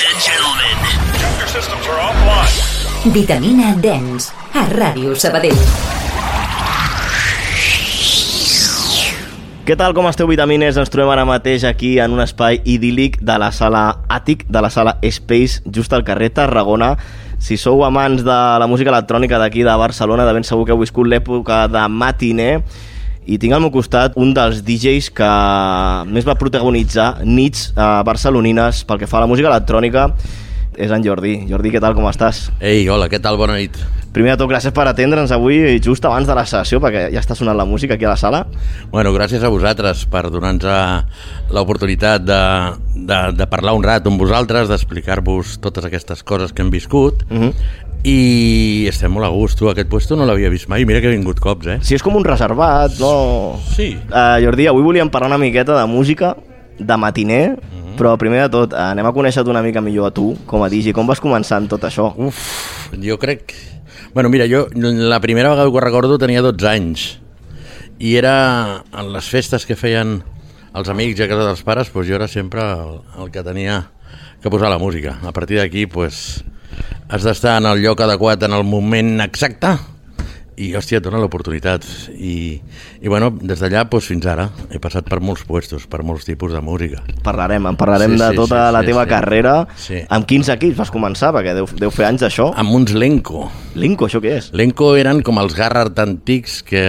and gentlemen. Your systems are offline. Vitamina Dance a Ràdio Sabadell. Què tal, com esteu, vitamines? Ens trobem ara mateix aquí en un espai idíl·lic de la sala Àtic, de la sala Space, just al carrer Tarragona. Si sou amants de la música electrònica d'aquí de Barcelona, de ben segur que heu viscut l'època de matiner, i tinc al meu costat un dels DJs que més va protagonitzar nits eh, barcelonines pel que fa a la música electrònica, és en Jordi. Jordi, què tal, com estàs? Ei, hola, què tal? Bona nit. Primer de tot, gràcies per atendre'ns avui just abans de la sessió, perquè ja està sonant la música aquí a la sala. Bueno, gràcies a vosaltres per donar-nos l'oportunitat de, de, de parlar un rato amb vosaltres, d'explicar-vos totes aquestes coses que hem viscut, Uh -huh. I estem molt a gust. Tu, aquest puesto no l'havia vist mai, mira que he vingut cops, eh? Si és com un reservat, no... Sí. Uh, Jordi, avui volíem parlar una miqueta de música, de matiner, Mhm. però primer de tot, eh, anem a conèixer-te una mica millor a tu, com a DJ. Com vas començar en tot això? Uf, jo crec... Bueno, mira, jo la primera vegada que ho recordo tenia 12 anys i era en les festes que feien els amics a casa dels pares, doncs jo era sempre el, el que tenia que posar la música. A partir d'aquí, doncs, has d'estar en el lloc adequat en el moment exacte i, hòstia, et dona l'oportunitat. I, I, bueno, des d'allà doncs, fins ara he passat per molts puestos, per molts tipus de música. Parlarem, en parlarem Sí, de sí, tota sí, la sí, teva sí. carrera. Sí. Amb quins equips vas començar? Perquè deu, deu fer anys d'això. Amb uns Lenco. Linko, això què és? L'Enco eren com els Garrard antics que,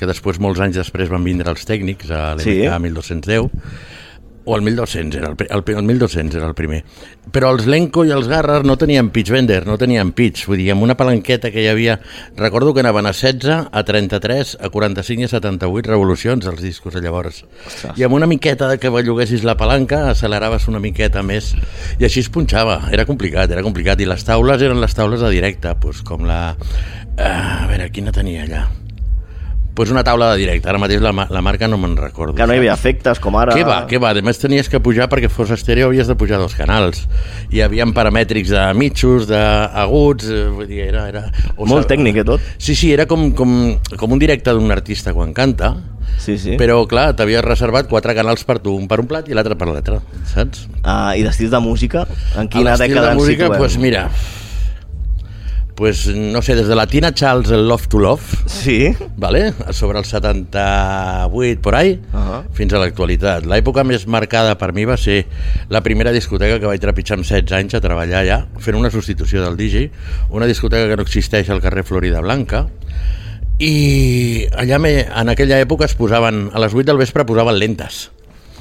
que després, molts anys després, van vindre els tècnics a l'MK Sí. 1210 o el 1200 era el, el, el 1200 era el primer. Però els Lenco i els Garrard no tenien pitch bender, no tenien pitch. Vull dir, amb una palanqueta que hi havia... Recordo que anaven a 16, a 33, a 45 i a 78 revolucions els discos de llavors. Ostres. I amb una miqueta de que belluguessis la palanca acceleraves una miqueta més i així es punxava. Era complicat, era complicat. I les taules eren les taules de directe, doncs com la... eh, a veure, quina tenia allà? Pues una taula de directe, ara mateix la, la marca no me'n recordo. Que no hi havia efectes, com ara... Què va, què va? A més tenies que pujar perquè fos estèreo havies de pujar dos canals. Hi havia paramètrics de mitjos, d'aguts, eh, vull dir, era... era o Molt sa- tècnic, eh, tot? Sí, sí, era com, com, com un directe d'un artista quan canta, Sí, sí. però clar, t'havies reservat quatre canals per tu, un per un plat i l'altre per l'altre, saps? Ah, I d'estils de música? En quina dècada de ens música, situem? pues mira, pues no sé, des de la Tina Charles, el Love to Love, Sí? ¿vale? sobre el 78 por ahí, Ahà. fins a l'actualitat. L'època més marcada per mi va ser la primera discoteca que vaig trepitjar amb 16 anys a treballar allà, fent una substitució del DJ, una discoteca que no existeix al carrer Florida Blanca, i allà me, en aquella època es posaven, a les 8 del vespre posaven lentes.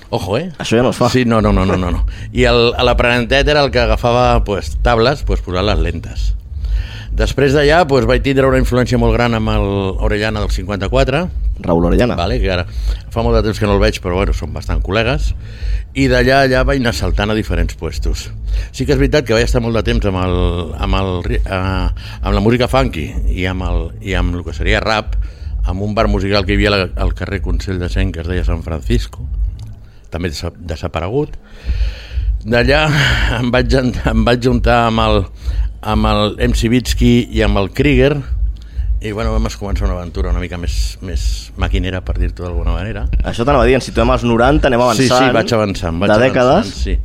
Ojo, eh? Això ja no es fa. Sí, no, no, no, no, no. no. I l'aprenentet era el que agafava pues, tables, pues, posar les lentes. Després d'allà pues, vaig tindre una influència molt gran amb el Orellana del 54, Raül Orellana. vale, que ara fa molt de temps que no el veig, però bueno, som bastant col·legues, i d'allà allà vaig anar saltant a diferents puestos. Sí que és veritat que vaig estar molt de temps amb, el, amb, el, eh, amb la música funky i amb, el, i amb el que seria rap, amb un bar musical que hi havia al- al carrer Consell de Cent que es deia San Francisco, també desa- desaparegut. D'allà em vaig, em vaig juntar amb el, amb el MC Bitsky i amb el Krieger i bueno, vam començar una aventura una mica més, més maquinera, per dir-ho d'alguna manera. Això t'anava a dir, ens situem als 90, anem avançant. Sí, sí, vaig avançant. Vaig de avançant, dècades. Sí.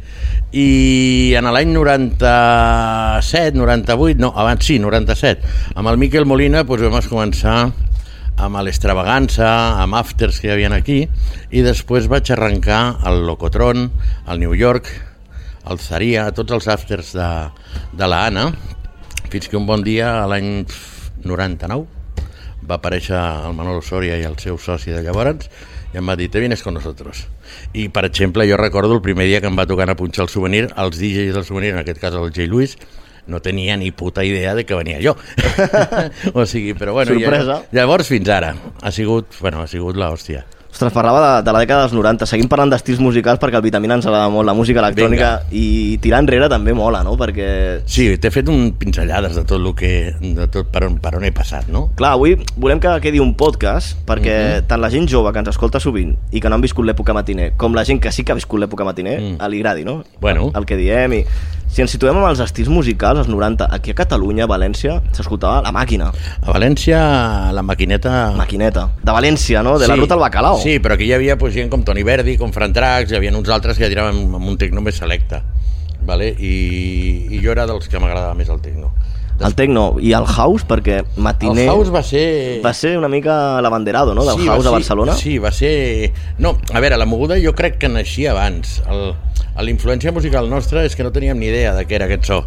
I en l'any 97, 98, no, abans sí, 97, amb el Miquel Molina doncs, vam començar amb l'Extravaganza, amb Afters que hi havia aquí, i després vaig arrencar el Locotron, el New York, el Zaria, tots els Afters de, de la Anna, fins que un bon dia, a l'any 99, va aparèixer el Manolo Soria i el seu soci de llavors i em va dir, te vienes con nosotros. I, per exemple, jo recordo el primer dia que em va tocar a punxar el souvenir, els DJs del souvenir, en aquest cas el J. Lewis, no tenia ni puta idea de que venia jo. o sigui, però bueno... Sorpresa. Ja, llavors fins ara. Ha sigut, bueno, ha sigut l'hòstia. Ostres, parlava de, de la dècada dels 90. Seguim parlant d'estils musicals perquè el Vitamina ens agrada molt, la música electrònica, i tirar enrere també mola, no? Perquè, Sí, t'he fet un pinzellades de tot el que... de tot per on, per on he passat, no? clar, avui volem que quedi un podcast perquè Mhm. tant la gent jove que ens escolta sovint i que no han viscut l'època matiner, com la gent que sí que ha viscut l'època matiner, Mm. li agradi, no? Bueno. El que diem i... Si ens situem amb els estils musicals, als 90, aquí a Catalunya, a València, s'escoltava la màquina, A València, la maquineta... maquineta. De València, no? De la ruta al Bacalao. Sí, però aquí hi havia pues, gent com Toni Verdi, com Fran Trax, hi havia uns altres que ja tiraven amb un tecno més selecte. vale? I, i jo era dels que m'agradava més el techno. El techno i el house, perquè Matiner El house va ser... va ser una mica l'abanderado, no?, del va house a Barcelona. Sí, va ser... No, a veure, la moguda jo crec que naixia abans. El, la influència musical nostra és que no teníem ni idea de què era aquest so.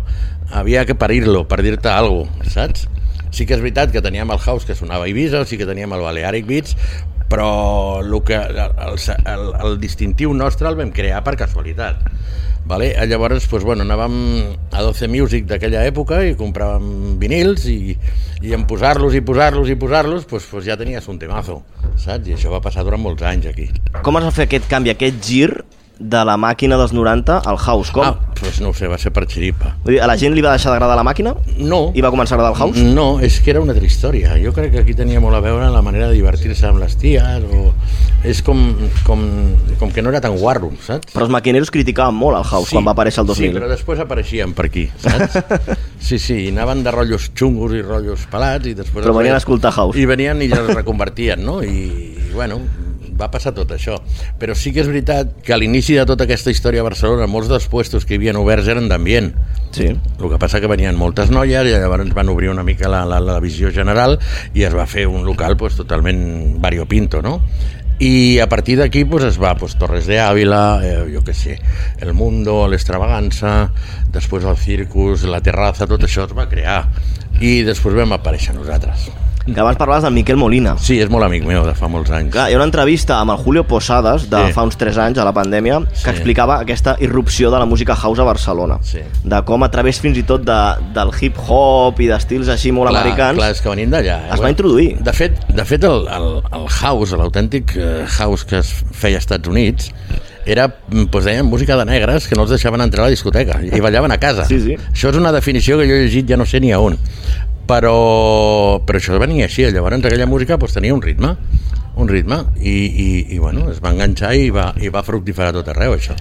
Havia que parir-lo, per dir-te alguna cosa, saps? Sí que és veritat que teníem el house que sonava a Ibiza, sí que teníem el Balearic Beats, però el, que, el, el, el distintiu nostre el vam crear per casualitat. Vale? Llavors, pues, bueno, anàvem a 12 Music d'aquella època i compràvem vinils i, i en posar-los i posar-los i posar-los pues, pues ja tenies un temazo, saps? I això va passar durant molts anys aquí. Com es va fer aquest canvi, aquest gir de la màquina dels 90 al house? Com? Ah, pues no sé, va ser per xiripa. Vull dir, a la gent li va deixar d'agradar la màquina No, i va començar a agradar el house? no, és que era una altra història. Jo crec que aquí tenia molt a veure la manera de divertir-se amb les ties o... És com, com, com que no era tan guarro, saps? Però els maquineros criticaven molt el house quan va aparèixer el 2000. Sí, però després apareixien per aquí, saps? Sí, sí, i anaven de rotllos xungos i rotllos pelats i després... Però venien a escoltar house. I venien i els reconvertien, no? I, i bueno, va passar tot això. Però sí que és veritat que a l'inici de tota aquesta història a Barcelona molts dels puestos que hi havien oberts eren d'ambient. Sí. El que passa que venien moltes noies i llavors van obrir una mica la, la, la visió general i es va fer un local pues, totalment variopinto, no? I a partir d'aquí pues, es va pues, Torres de Ávila, eh, jo què sé, El Mundo, l'Extravaganza, després el Circus, la Terraza, tot això es va crear. I després vam aparèixer nosaltres. Que abans parlaves del Miquel Molina. Sí, és molt amic meu de fa molts anys. Clar, hi ha una entrevista amb el Julio Posadas de Sí. fa uns 3 anys, a la pandèmia, que Sí. explicava aquesta irrupció de la música house a Barcelona. Sí. De com a través fins i tot de, del hip-hop i d'estils així molt clar, americans Clar, és que venim d'allà. eh? es va introduir. De fet, de fet el, el, el house, l'autèntic eh, house que es feia als Estats Units, era, doncs deien, música de negres que no els deixaven entrar a la discoteca i ballaven a casa. Sí, sí. Això és una definició que jo he llegit ja no sé ni a on. Però, però això venia així. Llavors aquella música doncs, tenia un ritme un ritme i, i, i bueno, es va enganxar i va, i va fructificar tot arreu això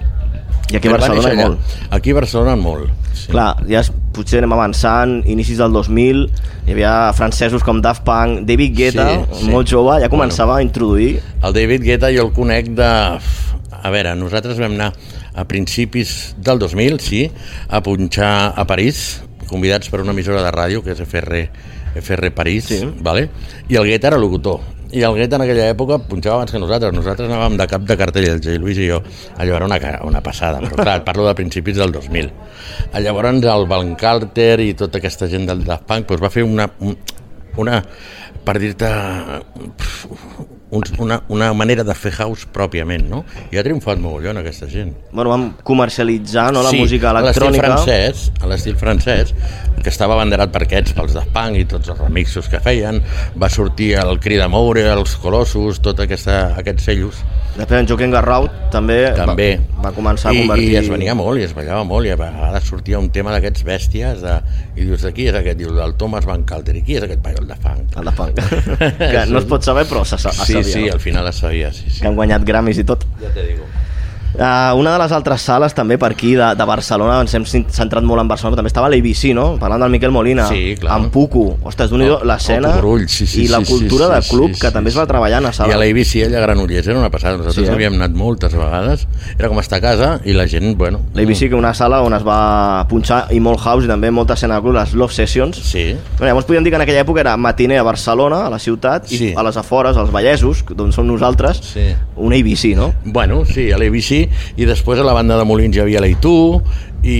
I aquí a Va Barcelona allà. molt. aquí a Barcelona molt sí. Clar, ja es, potser anem avançant, inicis del 2000, hi havia francesos com Daft Punk, David Guetta, Sí, sí. molt jove, ja començava a introduir... El David Guetta jo el conec de... A veure, nosaltres vam anar a principis del 2000, sí, a punxar a París, convidats per una emissora de ràdio, que és FR, FR París, Sí. vale? i el Guetta era locutor. I el Guetta en aquella època punxava abans que nosaltres. Nosaltres anàvem de cap de cartell, el J. Luis i jo. Allò era una, una passada, però clar, parlo de principis del 2000. Llavors el Van Carter i tota aquesta gent del Daft Punk doncs va fer una, un- una per dir-te un, una, una manera de fer house pròpiament, no? I ha triomfat mogollon aquesta gent. Bueno, vam comercialitzar no, la Sí, música a l'estil electrònica. francès, a l'estil francès, que estava banderat per aquests, pels Daft Punk i tots els remixos que feien, va sortir el Cri de Moure, els Colossus, tot aquesta, aquests sellos, Després en Joaquim Garraut també, també. va, va començar a convertir... I es venia molt, i es ballava molt, i a vegades sortia un tema d'aquests bèsties, de, i dius, de qui és aquest? Dius, del Thomas Van Calder, i qui és aquest paio, el de funk? El de Punk. que no es pot saber, però se, es Sí, sabia. sí, no? al final es sabia, sí, sí. Que han guanyat Grammys i tot. Ja te digo. Uh, una de les altres sales també per aquí de, de Barcelona, ens hem centrat molt en Barcelona, però també estava l'ABC, no? Parlant del Miquel Molina, Sí, clar. en Pucu, ostres, d'un El- l'escena sí, sí, i la cultura sí, de sí, club sí, que sí, també es va sí. treballant a I sala. a l'ABC allà a Granollers era una passada. Nosaltres Sí, eh? havíem anat moltes vegades. Era com estar a casa i la gent, bueno... L'ABC, que una sala on es va punxar i molt house i també molta escena de club, les Love Sessions. Sí, Bueno, llavors podríem dir que en aquella època era matiner a Barcelona, a la ciutat, Sí. i a les afores, als Vallesos, d'on som nosaltres, Sí. un ABC, no? Bueno, sí, a l'ABC i després a la banda de Molins hi havia l'Aitu i,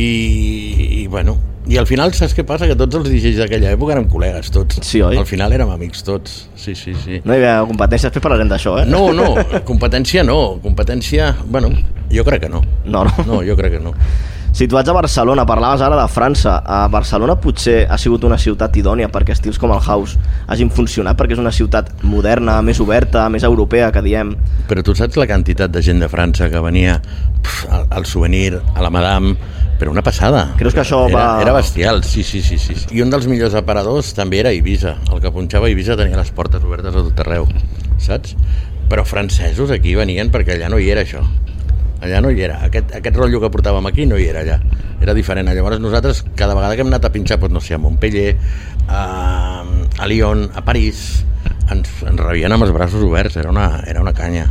i bueno, i al final saps què passa? Que tots els DJs d'aquella època érem col·legues tots. Sí, oi? Al final érem amics tots. Sí, sí, sí. No hi havia competència, després parlarem d'això, eh? No, no, competència no. Competència, bueno, jo crec que no. No, no. No, jo crec que no. Situats a Barcelona, parlaves ara de França. A Barcelona potser ha sigut una ciutat idònia perquè estils com el house hagin funcionat, perquè és una ciutat moderna, més oberta, més europea, que diem. Però tu saps la quantitat de gent de França que venia pf, al, al souvenir, a la Madame, però una passada. Creus que això era, va- Era bestial, sí, sí, sí, sí. I un dels millors aparadors també era Ibiza. El que punxava a Ibiza tenia les portes obertes a tot arreu, saps? Però francesos aquí venien perquè allà no hi era això. Allà no hi era. Aquest, aquest rotllo que portàvem aquí no hi era allà. Era diferent. Llavors nosaltres, cada vegada que hem anat a pinxar, doncs, no sé, a Montpellier, a, a Lyon, a París, ens, ens rebien amb els braços oberts. Era una, era una canya.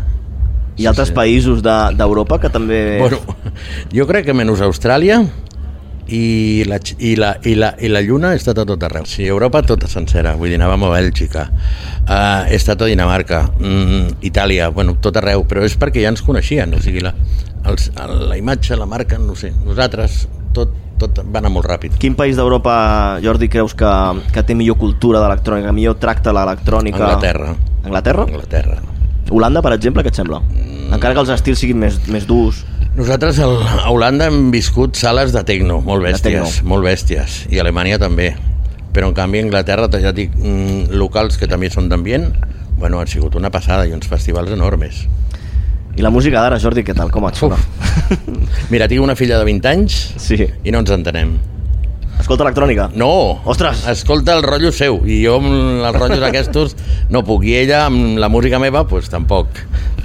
I altres països de- d'Europa que també... Bueno, jo crec que menys Austràlia, i la, i, la, i, la, i la lluna he estat a tot arreu. Sí, Europa tota sencera, vull dir, anàvem a Bèlgica, uh, he estat a Dinamarca, mm, Itàlia, bueno, tot arreu, però és perquè ja ens coneixien, o sigui, la, els, la imatge, la marca, no sé, nosaltres tot, tot va anar molt ràpid. Quin país d'Europa, Jordi, creus que, que té millor cultura d'electrònica, millor tracta l'electrònica? Anglaterra. Anglaterra? Anglaterra. Holanda, per exemple, què et sembla? Encara que els estils siguin més, més durs. Nosaltres al, a Holanda hem viscut sales de tecno, molt bèsties, tecno. molt bèsties, i a Alemanya també. Però en canvi a Anglaterra, ja dic, mm, locals que també són d'ambient, bueno, han sigut una passada i uns festivals enormes. I la música d'ara, Jordi, què tal? Com et sona? Mira, tinc una filla de 20 anys Sí. i no ens entenem. Escolta electrònica? No! Ostres! Escolta el rotllo seu, i jo amb els rotllos aquests no puc. I ella, amb la música meva, pues, tampoc,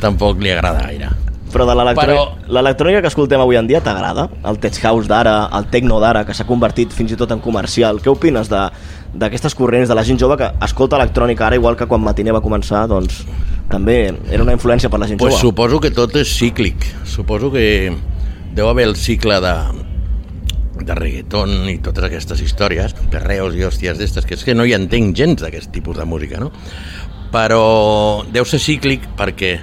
tampoc li agrada gaire. Però de l'electrònica Però- que escoltem avui en dia t'agrada? El tech house d'ara, el techno d'ara, que s'ha convertit fins i tot en comercial. Què opines de- d'aquestes corrents, de la gent jove que escolta electrònica ara, igual que quan Matiner va començar, doncs també era una influència per la gent Pues jove? suposo que tot és cíclic. Suposo que deu haver el cicle de, de reggaeton i totes aquestes històries, perreos i hòsties d'estes, que és que no hi entenc gens d'aquest tipus de música, no? Però deu ser cíclic perquè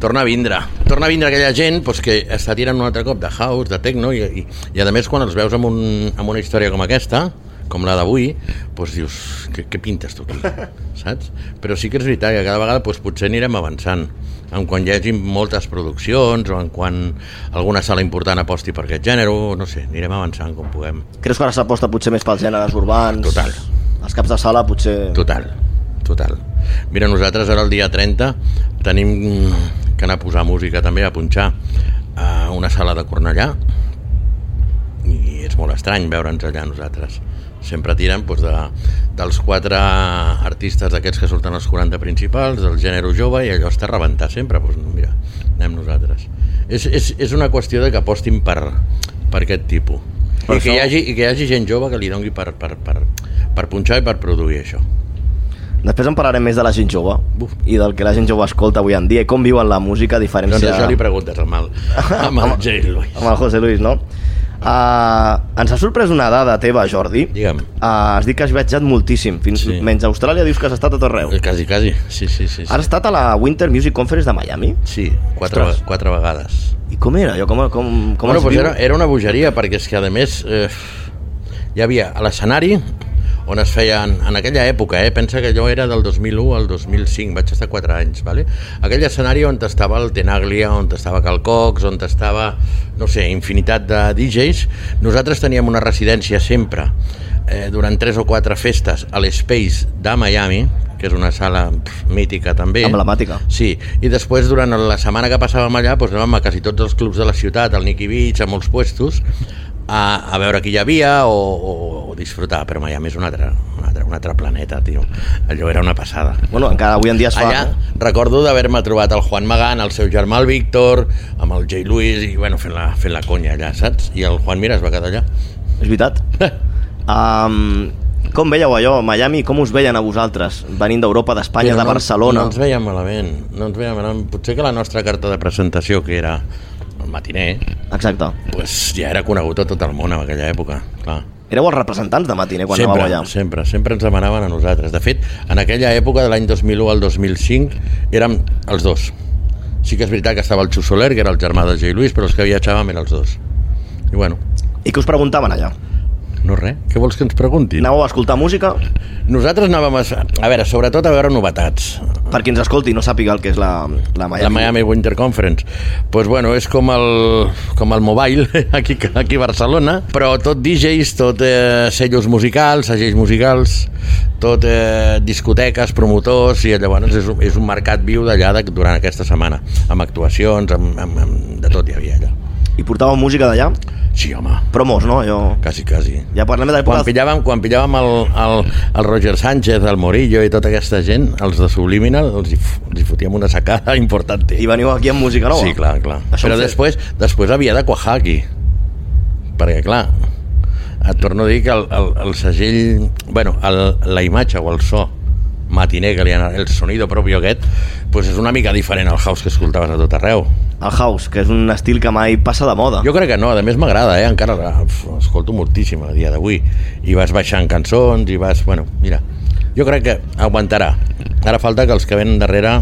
torna a vindre. Torna a vindre aquella gent pues, que està tirant un altre cop de house, de techno, i, i, i a més quan els veus amb, un, amb una història com aquesta, com la d'avui, doncs dius, què, què pintes tu aquí? Saps? Però sí que és veritat que cada vegada doncs, potser anirem avançant en quan hi hagi moltes produccions o en quan alguna sala important aposti per aquest gènere, no sé, anirem avançant com puguem. Creus que ara s'aposta potser més pels gèneres urbans? Total. Els caps de sala potser... Total, total. Mira, nosaltres ara el dia 30 tenim que anar a posar música també, a punxar a una sala de Cornellà i és molt estrany veure'ns allà nosaltres. Sempre tiren doncs, de, dels quatre artistes d'aquests que surten als 40 principals, del gènere jove, i allò està a rebentar sempre. Doncs, mira, anem nosaltres. És, és, és una qüestió de que apostin per, per aquest tipus. Per I que, això- hi hagi, I que hi hagi gent jove que li dongui per, per, per, per punxar i per produir això. Després en parlarem més de la gent jove Buf. i del que la gent jove escolta avui en dia i com viuen la música a diferència... Doncs això li preguntes amb el, amb el J. Louis. amb el José Luis, no? Uh, ens ha sorprès una dada teva, Jordi. Digue'm. Uh, has dit que has viatjat moltíssim. Fins, Sí. Menys a Austràlia dius que has estat a tot arreu. Quasi, quasi. Sí, sí, sí. sí. Has estat a la Winter Music Conference de Miami? Sí, quatre, Ostres. quatre vegades. I com era? Jo, com, com, com bueno, es pues viu? era, era una bogeria, perquè és que, a més, eh, hi havia a l'escenari on es feien, en aquella època, eh, pensa que allò era del 2001 al 2005, vaig estar 4 anys, ¿vale? aquell escenari on estava el Tenaglia, on estava Cal Cox, on estava, no sé, infinitat de DJs, nosaltres teníem una residència sempre, eh, durant 3 o 4 festes a l'Space de Miami, que és una sala pff, mítica també. Emblemàtica. Sí, i després durant la setmana que passàvem allà doncs anàvem a quasi tots els clubs de la ciutat, al Nicky Beach, a molts puestos, a, a veure qui hi havia o, o, o disfrutar, però Miami és un altre, un, altre, un altre planeta, tio. Allò era una passada. Bueno, encara avui en dia es fa. Allà no? recordo d'haver-me trobat el Juan Magán, el seu germà el Víctor, amb el J. Luis, i bueno, fent la, fent la conya allà, saps? I el Juan, mira, es va quedar allà. És veritat? Um, com veieu allò, Miami? Com us veien a vosaltres? Venint d'Europa, d'Espanya, Però de no- Barcelona? No ens veiem malament, no ens veiem malament. Potser que la nostra carta de presentació, que era el matiner, Exacte. pues ja era conegut a tot el món en aquella època, clar. Éreu els representants de Matiner quan sempre, anàveu allà. sempre, sempre ens demanaven a nosaltres. De fet, en aquella època de l'any 2001 al 2005 érem els dos. Sí que és veritat que estava el Xu Soler, que era el germà de J. Luis, però els que viatjàvem eren els dos. I bueno, I què us preguntaven allà? No res. Què vols que ens preguntin? Anàveu a escoltar música? Nosaltres anàvem a... A veure, sobretot a veure novetats. Per qui ens escolti no sàpiga el que és la, la Miami. La Miami Winter Conference. pues bueno, és com el, com el mobile aquí, aquí a Barcelona, però tot DJs, tot eh, sellos musicals, segells musicals, tot eh, discoteques, promotors, i llavors és, un- és un mercat viu d'allà de, durant aquesta setmana, amb actuacions, amb, amb, amb, de tot hi havia allà. I portàveu música d'allà? Sí, home, Promos, no? Allò... quasi, quasi. Ja parlem de Quan pillàvem, quan pillàvem el, el, el Roger Sánchez, el Morillo i tota aquesta gent, els de Subliminal, els hi, els hi fotíem una sacada important. I veniu aquí amb música nova? Sí, clar, clar. Això Però després, després havia de quajar aquí. Perquè, clar, et torno a dir que el, el, el segell... Bueno, el, la imatge o el so matiner, que li el sonido propi aquest, pues és una mica diferent al house que escoltaves a tot arreu. El house, que és un estil que mai passa de moda. Jo crec que no, a més m'agrada, eh? encara escolto moltíssim a dia d'avui. I vas baixant cançons i vas... Bueno, mira, jo crec que aguantarà. Ara falta que els que venen darrere...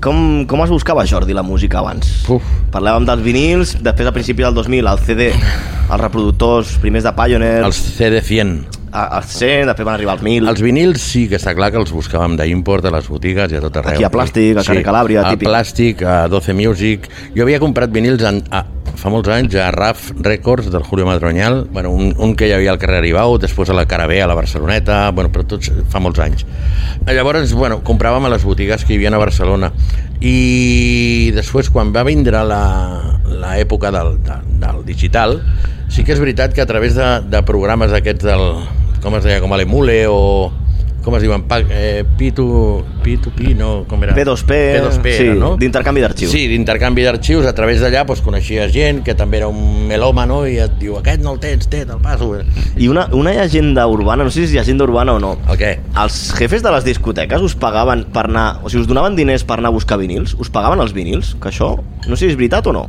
Com, com es buscava, Jordi, la música abans? Uf. Parlàvem dels vinils, després a principi del 2000, el CD, els reproductors primers de Pioneer, Els CD100. a- als 100, després van arribar als 1000. Els vinils sí que està clar que els buscàvem d'import a les botigues i a tot arreu. Aquí a Plàstic, a Carrer Calàbria, a típic. Plàstic, a 12 Music. Jo havia comprat vinils en, a, fa molts anys a RAF Records del Julio Madroñal, bueno, un, un que hi havia al carrer Aribau, després a la Cara B, a la Barceloneta, bueno, però tots fa molts anys. Llavors, bueno, compràvem a les botigues que hi havia a Barcelona i després quan va vindre l'època del, de, del digital sí que és veritat que a través de, de programes aquests del, com es deia, com a l'Emule o com es diuen, eh, P2, P2P, no, com era? P2P, P2P sí, era, no? d'intercanvi d'arxius. Sí, d'intercanvi d'arxius, a través d'allà doncs, coneixies gent que també era un melòmano i et diu, aquest no el tens, té, te'l passo. I una, una llegenda urbana, no sé si és llegenda urbana o no, El què? els jefes de les discoteques us pagaven per anar... O sigui, us donaven diners per anar a buscar vinils? Us pagaven els vinils? Que això, no sé si és veritat o no.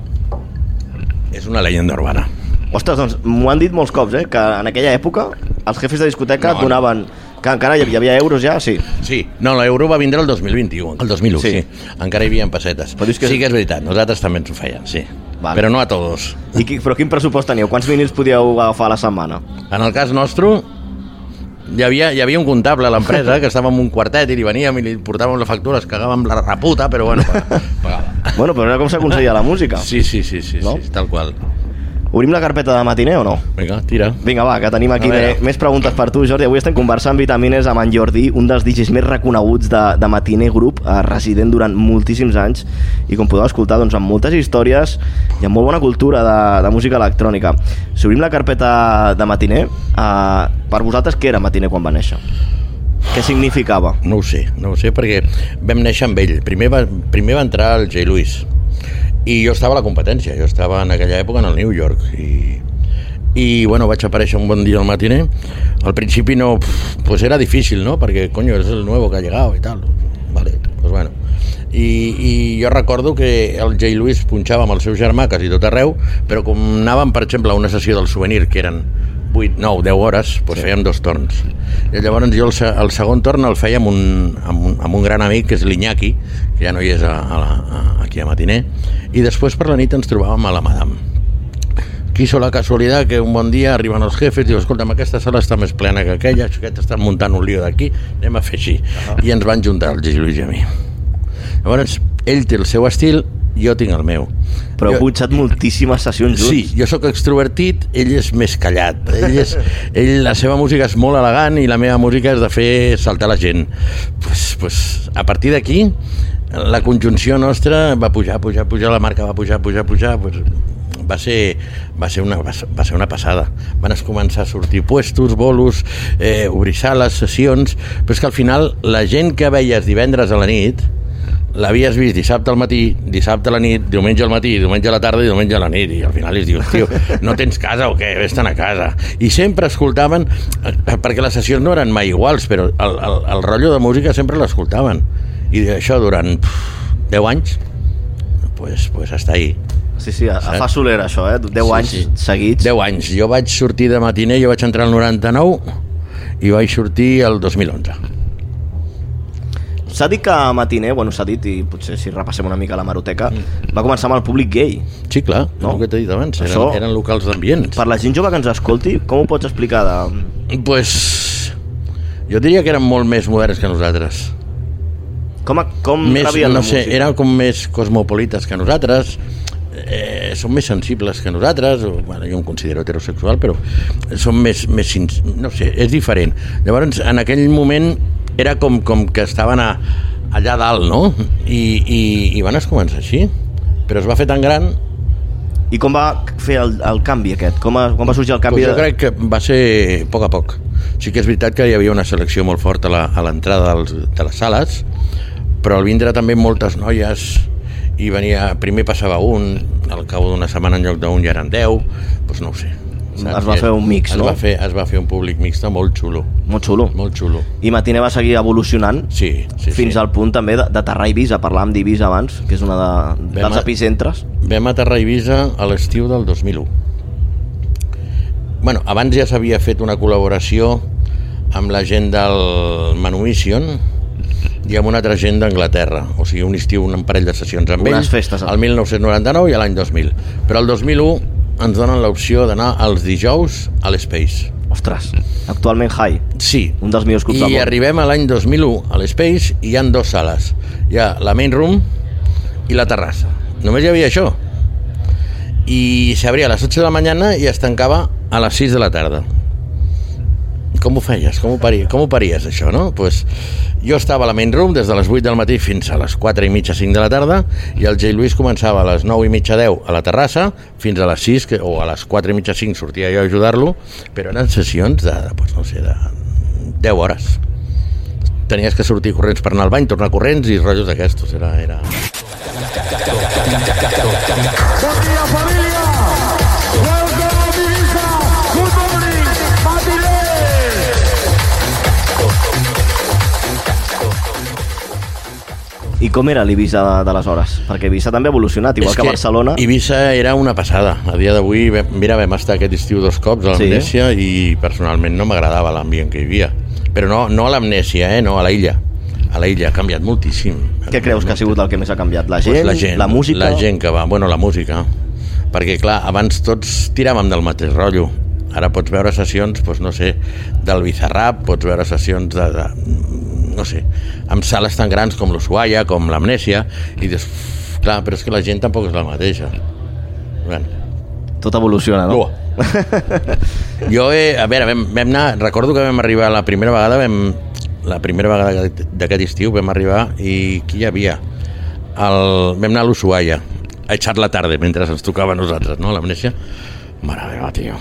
És una leyenda urbana. Ostres, doncs m'ho han dit molts cops, eh? Que en aquella època els jefes de discoteca No, no, donaven... Que encara hi havia, hi havia euros ja, sí. Sí, no, l'euro va vindre el 2021, el 2001, Sí. sí. Encara hi havia pessetes. Però que- Sí que és veritat, nosaltres també ens ho feien, sí. Vale. Però no a tots. I qui, però quin pressupost teníeu? Quants vinils podíeu agafar a la setmana? En el cas nostre, hi havia, hi havia un comptable a l'empresa que estava en un quartet i li veníem i li portàvem la factura, es cagàvem la reputa, però bueno, pagava. Bueno, però era com s'aconseguia la música. Sí, sí, sí, sí, No? sí, tal qual. Obrim la carpeta de matiner o no? Vinga, tira. Vinga, va, que tenim aquí veure. més, preguntes per tu, Jordi. Avui estem conversant Vitamines amb en Jordi, un dels DJs més reconeguts de, de Matiner Group, eh, resident durant moltíssims anys, i com podeu escoltar, doncs, amb moltes històries i amb molt bona cultura de, de música electrònica. Si obrim la carpeta de Matiner, eh, per vosaltres què era Matiner quan va néixer? Què significava? No ho sé, no ho sé, perquè vam néixer amb ell. Primer va, primer va entrar el J. Lewis, i jo estava a la competència, jo estava en aquella època en el New York, i, i bueno, vaig aparèixer un bon dia al matiner. Al principi no, pues era difícil, ¿no? Perquè, coño, és el nuevo que ha llegado i tal. Vale, pues bueno. I, i jo recordo que el J. Lewis punxava amb el seu germà quasi tot arreu, però com anàvem, per exemple, a una sessió del souvenir, que eren 8, 9, 10 hores, doncs sí. fèiem dos torns. I llavors jo el, el segon torn el feia amb un, amb un, amb un gran amic, que és l'Iñaki, que ja no hi és a, a, a, aquí a Matiner, i després per la nit ens trobàvem a la Madame. Quiso la casualitat que un bon dia arriben els jefes i diu, escolta'm, aquesta sala està més plena que aquella, aquests estan muntant un lío d'aquí, anem a fer així. I ens van juntar el Gigi Lluís i a mi. Llavors, ell té el seu estil, jo tinc el meu. Però heu punxat moltíssimes sessions junts. Sí, jo sóc extrovertit, ell és més callat. Ell és, ell, la seva música és molt elegant i la meva música és de fer saltar la gent. Pues, pues, a partir d'aquí, la conjunció nostra va pujar, pujar, pujar, la marca va pujar, pujar, pujar, pues, va ser, va, ser una, va ser- una passada. Van començar a sortir puestos, bolos, eh, obrir sales, sessions, però és que al final la gent que veies divendres a la nit l'havies vist dissabte al matí, dissabte a la nit, diumenge al matí, diumenge a la tarda i diumenge a la nit, i al final es dius, tio, no tens casa o què? Vés-te'n a casa. I sempre escoltaven, eh, perquè les sessions no eren mai iguals, però el, el, el rotllo de música sempre l'escoltaven. I això durant pff, 10 anys, pues, pues hasta ahí. Sí, sí, a, a fa soler això, eh? 10 Sí, anys sí. seguits. 10 anys. Jo vaig sortir de matiner, jo vaig entrar al 99 i vaig sortir el 2011. S'ha dit que Matiner, bueno, s'ha dit, i potser si repassem una mica la maroteca, Mm. va començar amb el públic gay. Sí, clar, No? el que t'he dit abans, eren, Això- eren locals d'ambients. Per la gent jove que ens escolti, com ho pots explicar? De... Pues, jo diria que eren molt més moderns que nosaltres. Com, a- com Més, rebien no la sé, música? eren com més cosmopolites que nosaltres, eh, són més sensibles que nosaltres, o, bueno, jo em considero heterosexual, però són més, més no sé, és diferent. Llavors, en aquell moment era com, com que estaven a, allà dalt, no? I, i, i van es començar així. Però es va fer tan gran I com va fer el, el canvi aquest? Com, a, com va sorgir el canvi? Pues jo crec que va ser a poc a poc. Sí que és veritat que hi havia una selecció molt forta a l'entrada de les sales, però al vindre també moltes noies i venia, primer passava un, al cabo d'una setmana en lloc d'un ja eren deu, doncs no ho sé. Es va fer un mix, es no? Va fer, es va fer un públic mixte molt xulo, Molt xulo. molt xulo. I Matiner va seguir evolucionant Sí, sí, fins sí. al punt també de- d'aterrar a Eivissa. Parlàvem d'Eivissa abans, que és una de, Vam dels epicentres. Vam aterrar a Eivissa a l'estiu del 2001. Bueno, abans ja s'havia fet una col·laboració amb la gent del Manumission i amb una altra gent d'Anglaterra. O sigui, un estiu, un parell de sessions amb Unes ells. festes. El 1999 i l'any 2000. Però el 2001 ens donen l'opció d'anar els dijous a l'Space. Ostres, actualment High, Sí. un dels millors clubs I del món. arribem a l'any 2001 a l'Space i hi han dues sales. Hi ha la main room i la terrassa. Només hi havia això. I s'obria a les 8 de la mañana i es tancava a les 6 de la tarda. Com ho feies? Com ho, paries, com ho paries, això, no? Pues, jo estava a la main room des de les 8 del matí fins a les 4 i mitja, 5 de la tarda, i el J. Lluís començava a les 9 i mitja, 10 a la terrassa, fins a les 6, que, o a les 4 i mitja, 5 sortia jo a ajudar-lo, però eren sessions de, de, pues, no sé, de 10 hores. Tenies que sortir corrents per anar al bany, tornar corrents i rotllos d'aquestos. Era, era... I com era l'Eivissa de- d'aleshores? Perquè Eivissa també ha evolucionat, igual És que, Barcelona. Eivissa era una passada. A dia d'avui, mira, vam estar aquest estiu dos cops a Sí. l'Amnèsia i personalment no m'agradava l'ambient que hi havia. Però no, no a l'Amnèsia, eh? no a la illa. A la illa ha canviat moltíssim. Què creus que ha sigut el que més ha canviat? La gent, Pues la gent, la música? La gent que va, bueno, la música. Perquè, clar, abans tots tiràvem del mateix rotllo. Ara pots veure sessions, doncs, no sé, del Bizarrap, pots veure sessions de, de no sé, amb sales tan grans com l'Ushuaia, com l'Amnèsia, i dius, clar, però és que la gent tampoc és la mateixa. Bueno, Tot evoluciona, no? Uah. jo, he, a veure, vam, vam anar, recordo que vam arribar la primera vegada, vam, la primera vegada d'aquest- d'aquest estiu vam arribar i qui hi havia? El, vam anar a l'Ushuaia, a echar la tarda, mentre ens tocava a nosaltres, no?, l'amnèsia. Mare meva, tio.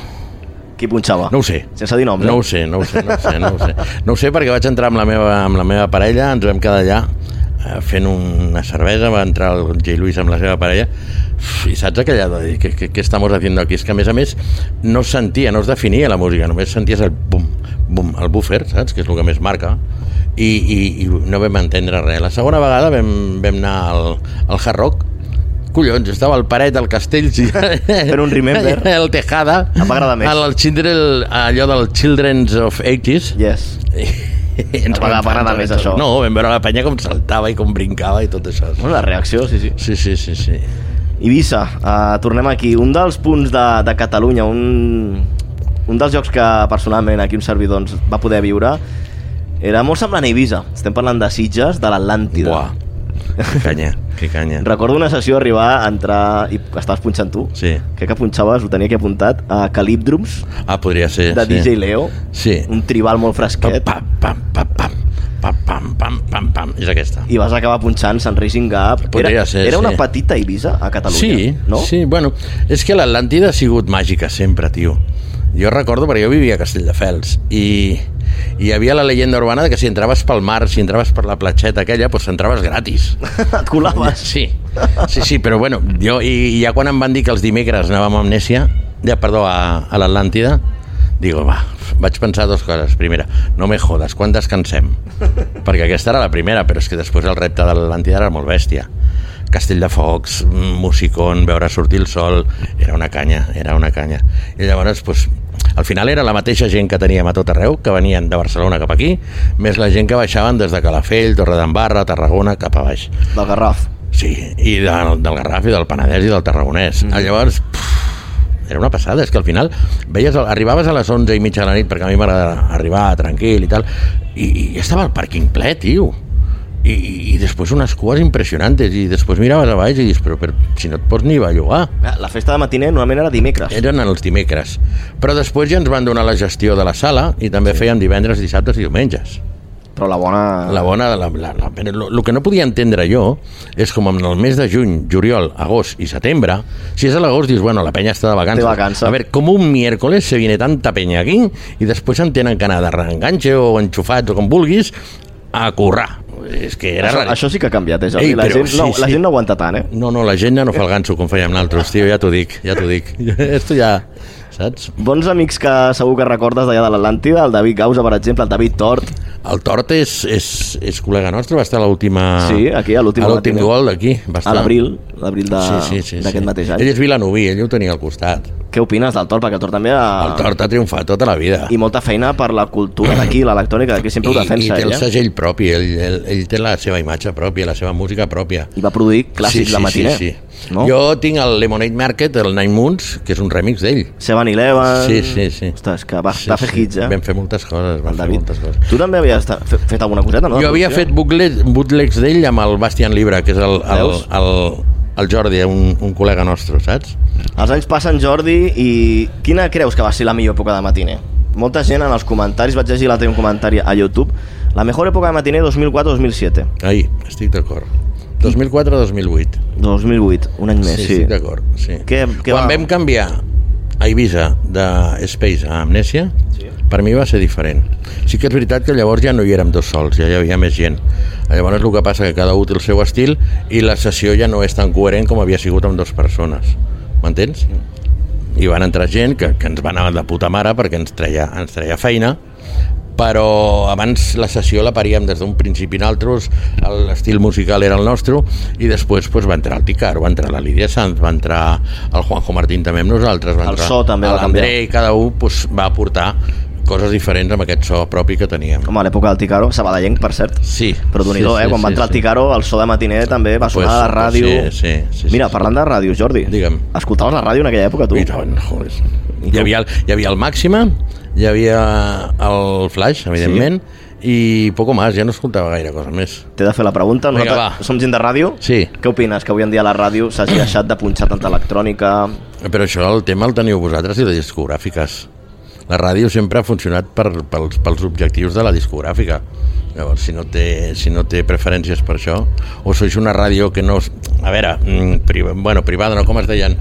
Qui punxava? No ho sé. Sense dir noms, No eh? ho sé, no ho sé, no ho sé, no ho sé. No ho sé perquè vaig entrar amb la meva, amb la meva parella, ens vam quedar allà eh, fent una cervesa, va entrar el J. Luis amb la seva parella i saps aquella de dir, què, què, què estamos haciendo aquí? És que a més a més no es sentia, no es definia la música, només senties el bum, bum, el buffer, saps? Que és el que més marca i, i, i no vam entendre res. La segona vegada vam, vam anar al, al Hard Rock Collons, estava al paret del castell sí. Fent un remember. el Tejada Em va agradar més. el, children, allò del Children's of 80s Yes. I ens va agradar més això. no, vam veure la penya com saltava i com brincava i tot això Bueno, la reacció, sí, sí. sí, sí, sí, sí. Eivissa, uh, tornem aquí. Un dels punts de, de Catalunya, un, un dels jocs que personalment aquí un servidor doncs, va poder viure, era molt semblant a Eivissa. Estem parlant de Sitges, de l'Atlàntida. Que canya, que canya. Recordo una sessió arribar a entrar i estaves punxant tu. Sí. Crec que punxaves, ho tenia aquí apuntat, a Calibdrums. Ah, podria ser, De sí. DJ Leo. Sí. Un tribal molt fresquet. Pam, pam, pam, pam. pam pam, pam, pam, pam, pam, és aquesta. I vas acabar punxant Sun Racing Gap. Podria era, ser, era sí. una petita Ibiza a Catalunya, sí, no? Sí, bueno, és que l'Atlàntida ha sigut màgica sempre, tio. Jo recordo, perquè jo vivia a Castelldefels, i i hi havia la leyenda urbana de que si entraves pel mar, si entraves per la platxeta aquella, doncs entraves gratis. Et colaves. Sí, sí, sí, però bueno, jo, i, i ja quan em van dir que els dimecres anàvem a Amnèsia, ja, perdó, a, a l'Atlàntida, digo, va, vaig pensar dues coses. Primera, no me jodes, quan descansem? Perquè aquesta era la primera, però és que després el repte de l'Atlàntida era molt bèstia. Castell de Focs, musicón, veure sortir el sol, era una canya, era una canya. I llavors, pues, al final era la mateixa gent que teníem a tot arreu, que venien de Barcelona cap aquí, més la gent que baixaven des de Calafell, Torredembarra, Tarragona, cap a baix. Del Garraf. Sí, i del, del Garraf i del Penedès i del Tarragonès. Mm. Llavors, pff, era una passada, és que al final veies, arribaves a les 11 i mitja de la nit, perquè a mi m'agrada arribar tranquil i tal, i, i estava el pàrquing ple, tio. I, i, i després unes cues impressionantes i després miraves a baix i dius però, però si no et pots ni bellugar La festa de matiner normalment era dimecres. eren els dimecres però després ja ens van donar la gestió de la sala i també feien divendres, dissabtes i diumenges Però la bona... la bona, la, la, la, el, que no podia entendre jo és com en el mes de juny, juliol, agost i setembre, si és a l'agost dius, bueno, la penya està de vacances. Vacances. A veure, com un miércoles se viene tanta penya aquí i després en tenen que anar de reenganxe o enxufats o com vulguis a currar. És que era Això, això sí que ha canviat, eh, Jordi? Ei, la, però gent, no, sí, la sí. gent no aguanta tant, eh? No, no, la gent ja no fa el ganso com fèiem nosaltres, tio, ja t'ho dic, ja t'ho dic. Esto ja saps? Bons amics que segur que recordes d'allà de l'Atlàntida, el David Gausa, per exemple, el David Tort. El Tort és, és, és col·lega nostre, va estar a l'última... Sí, aquí, a l'últim a l'últim gol d'aquí. va A l'abril, l'abril de- sí, sí, sí, d'aquest sí. mateix any. Ell és vilanoví, ell ho tenia al costat. Què opines del Tort? Perquè el Tort també ha... El Tort ha triomfat tota la vida. I molta feina per la cultura d'aquí, l'electrònica d'aquí, sempre ho I, defensa i té el ell, segell propi, ell, ell, ell té la seva imatge pròpia, la seva música pròpia. I va produir clàssics de matiner. Sí, sí. No? Jo tinc el Lemonade Market, el Nine Moons, que és un remix d'ell. Seven Eleven... Sí, sí, sí. Ostres, que va, Sí, va fer sí. hits, eh? Vam fer moltes coses, vam el fer moltes coses. Tu també havies fet alguna coseta, no? Jo havia fet bootleg, bootlegs d'ell amb el Bastian Libra, que és el, el, Veus? el, el Jordi, un, un col·lega nostre, saps? Els anys passen, Jordi, i quina creus que va ser la millor època de matiner? Molta gent en els comentaris, vaig llegir l'altre un comentari a YouTube, la mejor època de matiner 2004-2007. Ahí, estic d'acord. 2004-2008. 2008, un any més, Sí, sí. estic d'acord. Sí. Quan va? vam canviar a Ibiza de Space a Amnèsia, sí. Per mi va ser diferent. Sí que és veritat que llavors ja no hi érem dos sols, ja hi havia més gent. Llavors el que passa que cada un té el seu estil i la sessió ja no és tan coherent com havia sigut amb dues persones. M'entens? I van entrar gent que, que ens va anar de puta mare perquè ens treia, ens treia feina, però abans la sessió la paríem des d'un principi en altres, l'estil musical era el nostre, i després pues, va entrar el Ticaro, va entrar la Lídia Sanz, va entrar el Juanjo Martín també amb nosaltres, va El entrar so també va l'André, canviar. i cada un pues, va aportar coses diferents amb aquest so propi que teníem. Com a l'època del Ticaro, sabadellenc, per cert. Sí. Però d'un sí, eh? Quan va entrar el Ticaro, el so de matiner també va sonar Pues- a la ràdio. sí, sí, sí, sí, Mira, sí. parlant de ràdio, Jordi, Digue'm. escoltaves la ràdio en aquella època, tu? I tant, joder. Hi havia, el, hi havia el Màxima, hi havia el Flash, evidentment, i poco més, ja no escoltava gaire cosa més. T'he de fer la pregunta. Vinga, Nosaltres va. som gent de ràdio? Sí. Què opines? Que avui en dia la ràdio s'hagi deixat de punxar tanta electrònica... Però això el tema el teniu vosaltres i les discogràfiques. La ràdio sempre ha funcionat per, pels, pels objectius de la discogràfica. Llavors, si no, té, si no té preferències per això, o sois una ràdio que no... A veure, mm, priva, bueno, privada, no, com es deien?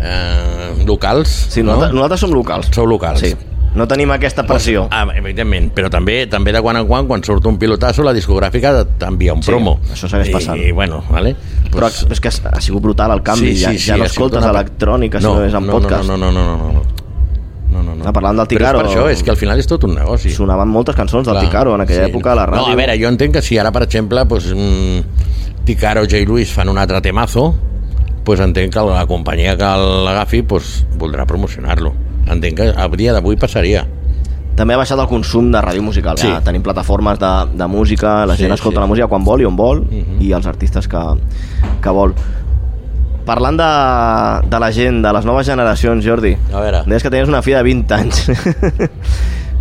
Eh, locals, Sí, no? nosaltres, nosaltres som locals. Sou locals. Sí. No tenim aquesta pressió. Ah, evidentment, però també també de quan en quan, quan surt un pilotasso, la discogràfica t'envia un Sí, promo. això segueix passant. I, bueno, vale? Però és que ha sigut brutal el canvi. ja, ja no ha sigut escoltes una- electrònica, si no és en no, podcast. No, no, no, no, no, no. No, no, no. Ah, parlant del Ticaro- Però és per això, és que al final és tot un negoci. Sonaven moltes cançons del Clar, Ticaro en aquella sí. època a la ràdio. No, a veure, jo entenc que si ara, per exemple, pues, mm, Ticaro, J. Luis fan un altre temazo, pues entenc que la companyia que l'agafi pues, voldrà promocionar-lo. Entenc que a dia d'avui passaria. També ha baixat el consum de ràdio musical. Sí. Ja. Tenim plataformes de, de música, la Sí, gent escolta sí. la música quan vol i on vol, Mhm. i els artistes que, que vol. Parlant de, de la gent, de les noves generacions, Jordi, A veure. deies que tenies una filla de 20 anys.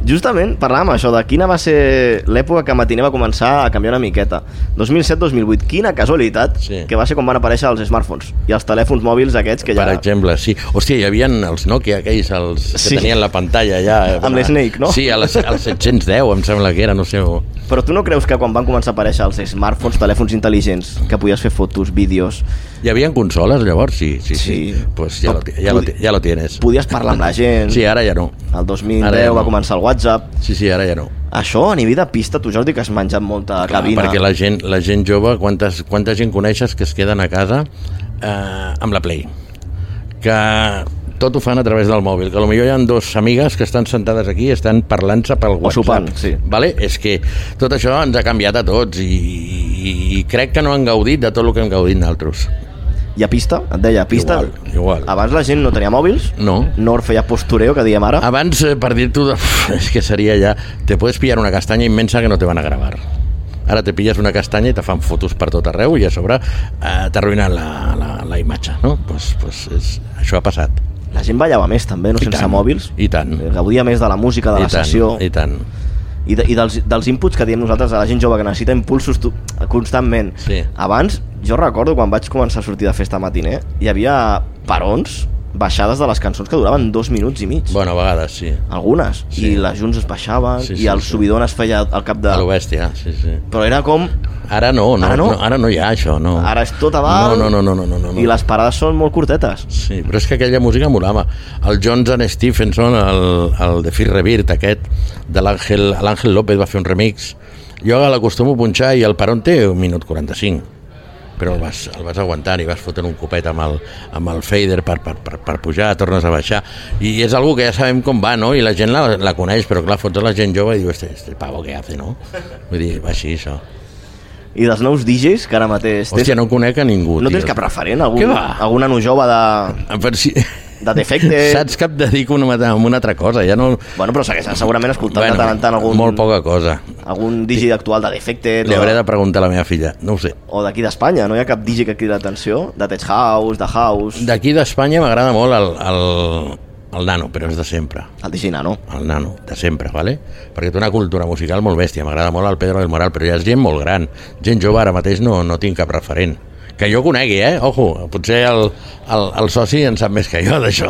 Justament parlàvem això de quina va ser l'època que Matiner va començar a canviar una miqueta. 2007-2008, quina casualitat Sí. que va ser quan van aparèixer els smartphones i els telèfons mòbils aquests que ja... Per exemple, sí. Hòstia, hi havia els Nokia aquells els que Sí. tenien la pantalla ja... eh, Amb l'Snake, no? Sí, al 710 em sembla que era, no sé. o- Però tu no creus que quan van començar a aparèixer els smartphones, telèfons intel·ligents, que podies fer fotos, vídeos, Hi havia consoles llavors? Sí, sí, sí. Sí. Pues ja, lo, ja, lo, ja lo tienes. podies parlar amb la gent... Sí, ara ja no. El 2010 Ara ja no. va començar el WhatsApp. Sí, sí, ara ja no. Això a nivell de pista, tu Jordi, que has menjat molta Clar, cabina. perquè la gent, la gent jove, quantes, quanta gent coneixes que es queden a casa eh, amb la Play? Que tot ho fan a través del mòbil, que potser hi ha dos amigues que estan sentades aquí i estan parlant-se pel WhatsApp. sopant, sí. Vale? És que tot això ens ha canviat a tots i, i, i crec que no han gaudit de tot el que hem gaudit nosaltres. I a pista, et deia, pista... Igual, igual. Abans la gent no tenia mòbils, No. no feia postureo, que diem ara. Abans, eh, per dir-t'ho, és que seria ja... Te puedes pillar una castanya immensa que no te van a gravar. Ara te pilles una castanya i te fan fotos per tot arreu i a sobre eh, t'arruïnen la, la, la imatge, no? Pues, pues és, això ha passat. La gent ballava més, també, no I sense tant, mòbils. i tant. Gaudia més de la música, de I la tant, sessió. I tant. I, de, i dels, dels inputs que diem nosaltres a la gent jove que necessita impulsos tu, constantment. Sí. Abans, jo recordo quan vaig començar a sortir de festa matiner, hi havia parons, baixades de les cançons que duraven dos minuts i mig. Bueno, a vegades sí. Algunes. Sí. I les junts es baixaven, Sí, i sí, el sí. subidon es feia al cap de... A lo bèstia, sí, sí. Però era com... Ara no, no, Ara no? ara no hi ha això, no. Ara és tot a dalt, No, no, no, no, no, no, no. i les parades són molt curtetes. Sí, però és que aquella música molava. El Johnson Stephenson, el, el de Fir Revirt, aquest, de l'Àngel López va fer un remix. Jo l'acostumo a punxar i el peron té un minut 45. Però el vas, el vas aguantant i vas fotent un copet amb el, amb el fader per, per, per, per pujar, tornes a baixar i és algo que ja sabem com va, no? I la gent la, la coneix, però clar, fots la gent jove i diu, este, este pavo què hace, no? Vull dir, va així, això. I dels nous DJs que ara mateix... tens- Hòstia, no conec a ningú, no tio. tens cap referent? Algun, Què va? Algun nano jove de, si... de defecte? Saps que em dedico una, a una altra cosa, ja no... Bueno, però segueixes segurament escoltant de tant en tant algun, Molt poca cosa. algun DJ actual de defecte Li hauré de preguntar a la meva filla, no ho sé. o d'aquí d'Espanya, no hi ha cap DJ que cridi l'atenció? De Tech House, de House... D'aquí d'Espanya m'agrada molt el, el, el nano, però és de sempre. El DJ Nano. El nano, de sempre, vale? perquè té una cultura musical molt bèstia. M'agrada molt el Pedro del Moral, però ja és gent molt gran. Gent jove ara mateix no, no tinc cap referent. Que jo conegui, eh? Ojo, potser el, el, el soci en sap més que jo d'això.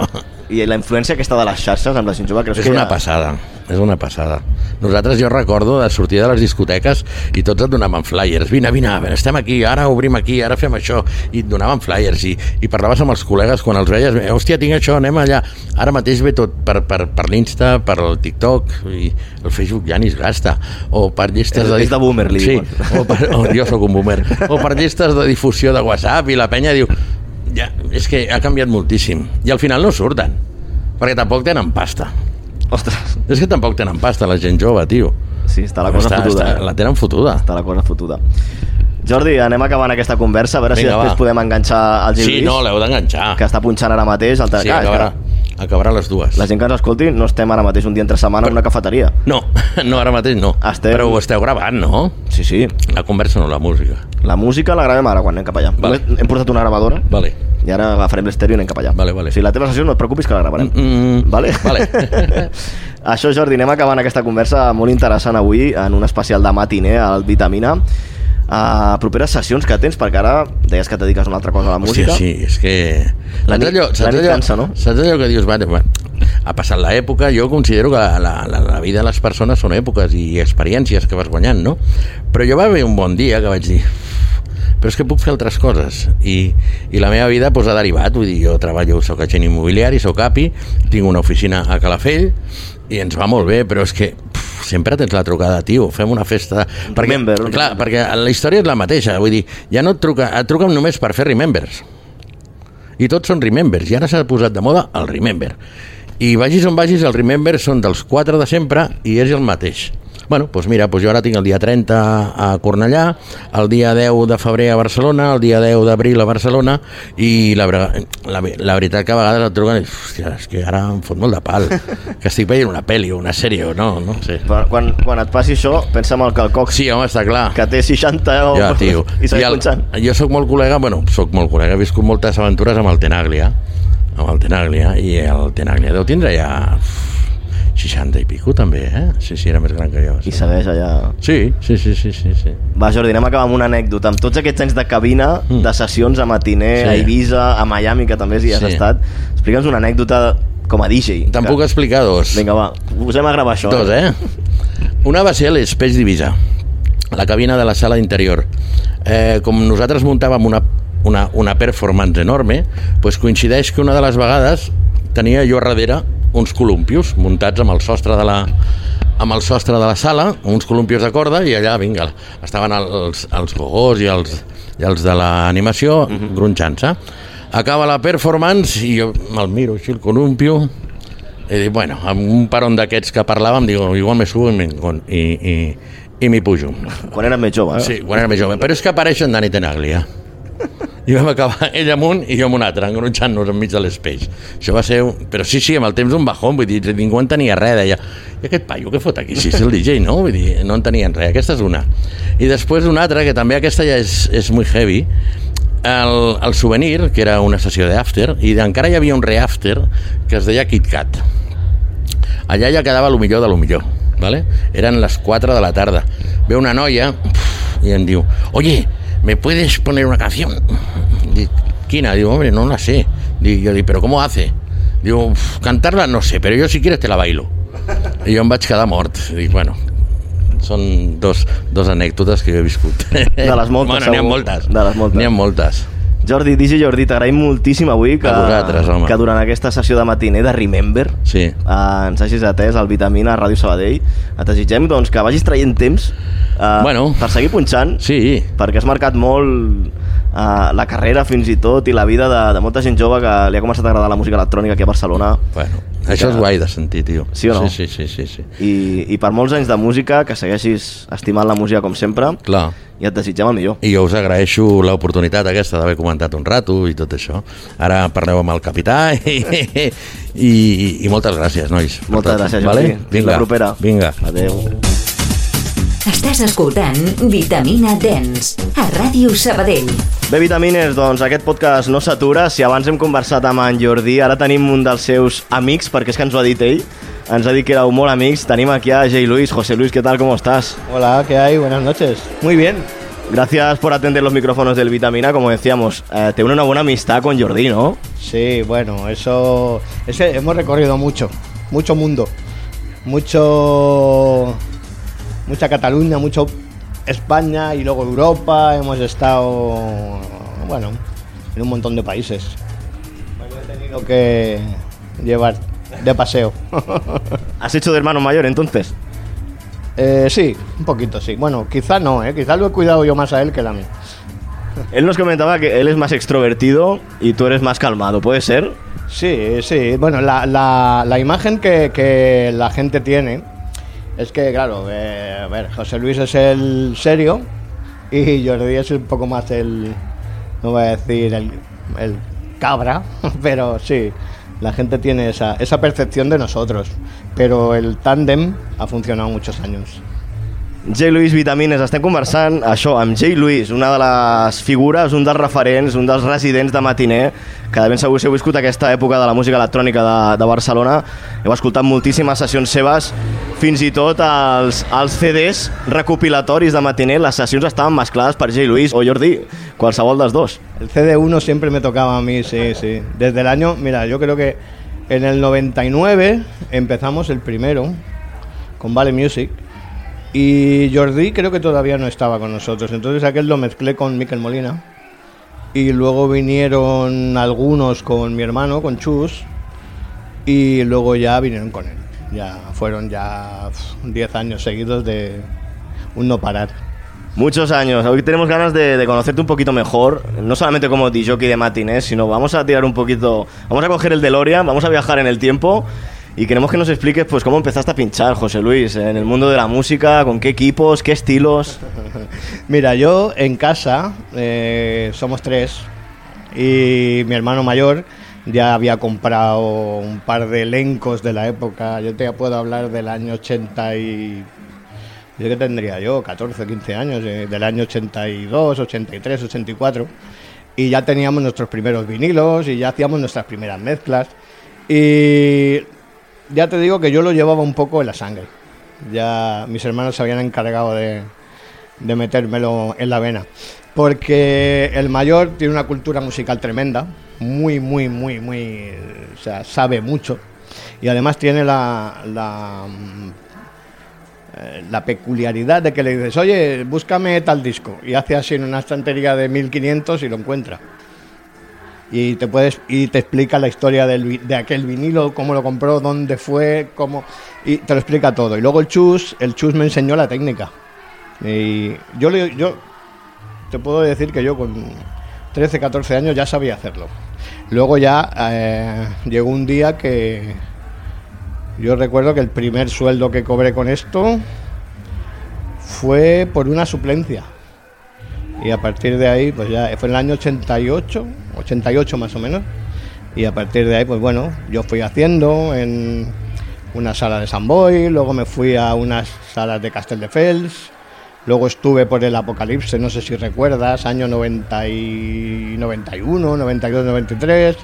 I la influència aquesta de les xarxes amb la gent jove creus És que una ja- passada, és una passada. Nosaltres, jo recordo de sortir de les discoteques i tots et donaven flyers. Vine, vine, estem aquí, ara obrim aquí, ara fem això. I et donaven flyers i, i parlaves amb els col·legues quan els veies. Hòstia, tinc això, anem allà. Ara mateix ve tot per, per, per l'Insta, per el TikTok, i el Facebook ja ni es gasta. O per llistes És- de... és de boomer, li sí, diuen. o per, o, jo sóc un boomer. O per llistes de difusió de WhatsApp i la penya diu ja, és que ha canviat moltíssim. I al final no surten, perquè tampoc tenen pasta. Ostres, És que tampoc tenen pasta la gent jove, tio. sí, està la cosa està, fotuda. està, eh? la tenen fotuda. Està la cosa fotuda. Jordi, anem acabant aquesta conversa, a veure si Vinga, després va. podem enganxar el Gil Sí, no, l'heu d'enganxar. que està punxant ara mateix. El Sí, és acabarà, que acabarà a les dues. La gent que ens escolti, no estem ara mateix un dia entre setmana en una cafeteria. No, no, ara mateix no. Estem- Però ho esteu gravant, no? Sí, sí. La conversa no, la música. La música la gravem ara quan anem cap allà. Vale. Hem portat una gravadora Vale. i ara agafarem l'estèreo i anem cap allà. Vale, vale. O sigui, la teva sessió no et preocupis que la gravarem. Mm, Vale? vale. Això, Jordi, anem acabant aquesta conversa molt interessant avui en un especial de matiner al Vitamina. Uh, properes sessions que tens, perquè ara deies que et dediques a una altra cosa a la Hòstia, música. sí, és que... La nit- allò, la nit allò, cansa, no? Saps allò que dius, vale, va, ha passat l'època, jo considero que la, la, la vida de les persones són èpoques i experiències que vas guanyant, no? Però jo va haver un bon dia que vaig dir però és que puc fer altres coses i, i la meva vida doncs, ha derivat vull dir, jo treballo, soc agent immobiliari soc API, tinc una oficina a Calafell i ens va molt bé però és que sempre tens la trucada, tio fem una festa perquè, Remember. clar, perquè la història és la mateixa vull dir, ja no et truca, et truquen només per fer remembers. I tots són remembers i ara s'ha posat de moda el remember. I vagis on vagis el remember són dels quatre de sempre i és el mateix Bueno, doncs mira, doncs jo ara tinc el dia 30 a Cornellà, el dia 10 de febrer a Barcelona, el dia 10 d'abril a Barcelona, i la, la, la veritat que a vegades et truquen i, hòstia, és que ara em fot molt de pal, que estic veient una pel·li o una sèrie o no, no sé. Però Quan, quan et passi això, pensa en el Calcox, Sí, home, està clar. que té 60 o... Ja, tio. i el- punxant. jo sóc molt col·lega, bueno, sóc molt col·lega, he viscut moltes aventures amb el Tenaglia, amb el Tenaglia, i el Tenaglia deu tindre ja 60 i pico també, eh? Sí, sí, era més gran que jo. I Sí, segueix allà... sí, sí, sí, sí, sí, sí. Va, Jordi, anem a acabar amb una anècdota. Amb tots aquests anys de cabina, Mm. de sessions a matiner, Sí. a Ibiza, a Miami, que també hi has Sí. estat, explica'ns una anècdota com a DJ. Te'n puc explicar dos. Vinga, va, posem a gravar això. Dos, eh? Una va ser l'Espeix d'Ivisa, la cabina de la sala interior. Eh, com nosaltres muntàvem una, una, una performance enorme, doncs coincideix que una de les vegades tenia jo a darrere uns columpios muntats amb el sostre de la, amb el sostre de la sala, uns columpios de corda, i allà, vinga, estaven els, els gogós i els, i els de l'animació uh -huh. gronxant-se. Acaba la performance i jo me'l miro així, el columpio, i dic, bueno, amb un peron d'aquests que parlàvem, digo, igual me subo i i, i, i m'hi pujo. Quan eres més jove, eh? Sí, quan era més jove. Però és que apareix en Dani Tenaglia. I vam acabar ell amunt i jo amb un altre, engronxant-nos enmig de l'espeix. Això va ser... Un... Però sí, sí, amb el temps un bajón, vull dir, ningú en tenia res, deia, i aquest paio què fot aquí? Si és el DJ, no? Vull dir, no en tenien res, aquesta és una. I després una altra, que també aquesta ja és, és muy heavy, el, el souvenir, que era una sessió d'after, i encara hi havia un reafter que es deia Kit Kat. Allà ja quedava lo millor de lo millor, ¿vale? Eren les 4 de la tarda. Ve una noia i em diu, oye, ¿me puedes poner una canción? ¿Quina? Digo, hombre, no la sé. Dic, yo dic, ¿pero cómo hace? Digo, "Uf, cantarla no sé, pero yo si quieres te la bailo. I jo em vaig quedar mort. Dic, bueno, són dos, dos anècdotes que jo he viscut. De les moltes, Bueno, n'hi ha segur. moltes. De les moltes. N'hi ha moltes. Jordi, DJ Jordi, t'agraïm moltíssim avui que, A vosaltres, home. que durant aquesta sessió de matiner de Remember Sí. eh, ens hagis atès al Vitamina a Ràdio Sabadell. Et desitgem doncs, que vagis traient temps eh, Bueno. per seguir punxant, Sí, perquè has marcat molt uh, la carrera fins i tot i la vida de, de molta gent jove que li ha començat a agradar la música electrònica aquí a Barcelona Bueno, això és guai de sentir, tio. Sí o no? Sí, sí, sí, sí, sí. i, i per molts anys de música que segueixis estimant la música com sempre Clar. i et desitgem el millor I jo us agraeixo l'oportunitat aquesta d'haver comentat un rato i tot això. Ara parleu amb el capità i, i, i moltes gràcies, nois. moltes tot. gràcies vale? Jordi Fins la propera Vinga. adeu Estàs escoltant Vitamina Dance a Ràdio Sabadell. Bé, Vitamines, doncs aquest podcast no s'atura. Si abans hem conversat amb en Jordi, ara tenim un dels seus amics, perquè és que ens ho ha dit ell. Ens ha dit que éreu molt amics. Tenim aquí a Jay Luis. José Luis, ¿qué tal? ¿Cómo estás? Hola, ¿qué hay? Buenas noches. Muy bien. Gracias por atender los micrófonos del Vitamina. Como decíamos, eh, te une una buena amistad con Jordi, ¿no? Sí, bueno, eso. Es que hemos recorrido mucho, mucho mundo, mucho. Mucha Cataluña, mucho España y luego Europa. Hemos estado, bueno, en un montón de países. Bueno, he tenido que llevar de paseo. ¿Has hecho de hermano mayor entonces? Eh, sí, un poquito, sí. Bueno, quizá no, ¿eh? quizá lo he cuidado yo más a él que a mí. Él nos comentaba que él es más extrovertido y tú eres más calmado, ¿puede ser? Sí, sí. Bueno, la, la- la imagen que, que la gente tiene es que, claro, eh, a ver, José Luis es el serio y Jordi es un poco más el, no voy a decir el, el cabra, pero sí, la gente tiene esa, esa percepción de nosotros. Pero el tándem ha funcionado muchos años. Jay Luis Vitamines, estem conversant això amb Jay Luis, una de les figures, un dels referents, un dels residents de matiner, que de ben segur si heu viscut aquesta època de la música electrònica de, de Barcelona, heu escoltat moltíssimes sessions seves, fins i tot els, els CDs recopilatoris de matiner, les sessions estaven mesclades per Jay Luis o Jordi, qualsevol dels dos. El CD1 siempre me tocaba a mí, sí, sí. Desde el año, mira, yo creo que en el 99 empezamos el primero con Vale Music y Jordi creo que todavía no estaba con nosotros. Entonces aquel lo mezclé con Miquel Molina y luego vinieron algunos con mi hermano, con Chus y luego ya vinieron con él. Ya fueron ya uf, 10 años seguidos de un no parar. Muchos años. Hoy tenemos ganas de, de conocerte un poquito mejor, no solamente como DJ de matinés, sino vamos a tirar un poquito, vamos a coger el DeLorean, vamos a viajar en el tiempo y queremos que nos expliques pues cómo empezaste a pinchar, José Luis, en el mundo de la música, con qué equipos, qué estilos. Mira, yo en casa eh, somos tres y mi hermano mayor ya había comprado un par de elencos de la época. Yo te puedo hablar del año 80 y... Yo que tendría yo, 14, 15 años, eh, del año 82, 83, 84. Y ya teníamos nuestros primeros vinilos y ya hacíamos nuestras primeras mezclas. Y ya te digo que yo lo llevaba un poco en la sangre. Ya mis hermanos se habían encargado de, de metérmelo en la vena. Porque el mayor tiene una cultura musical tremenda, muy, muy, muy, muy, o sea, sabe mucho. Y además tiene la, la, eh, la peculiaridad de que le dices, oye, búscame tal disco. Y hace así en una estantería de 1500 y lo encuentra. Y te, puedes, y te explica la historia del de aquel vinilo, cómo lo compró, dónde fue, cómo... Y te lo explica todo. Y luego el Chus, el Chus me enseñó la técnica. Y yo, le- yo te puedo decir que yo con 13, 14 años ya sabía hacerlo. Luego ya eh, llegó un día que yo recuerdo que el primer sueldo que cobré con esto fue por una suplencia. Y a partir de ahí, pues ya fue en el año 88, 88 más o menos. Y a partir de ahí, pues bueno, yo fui haciendo en una sala de San Boy, luego me fui a unas salas de Castelldefels, luego estuve por el Apocalipse, no sé si recuerdas, año 90 y 91, 92, 93.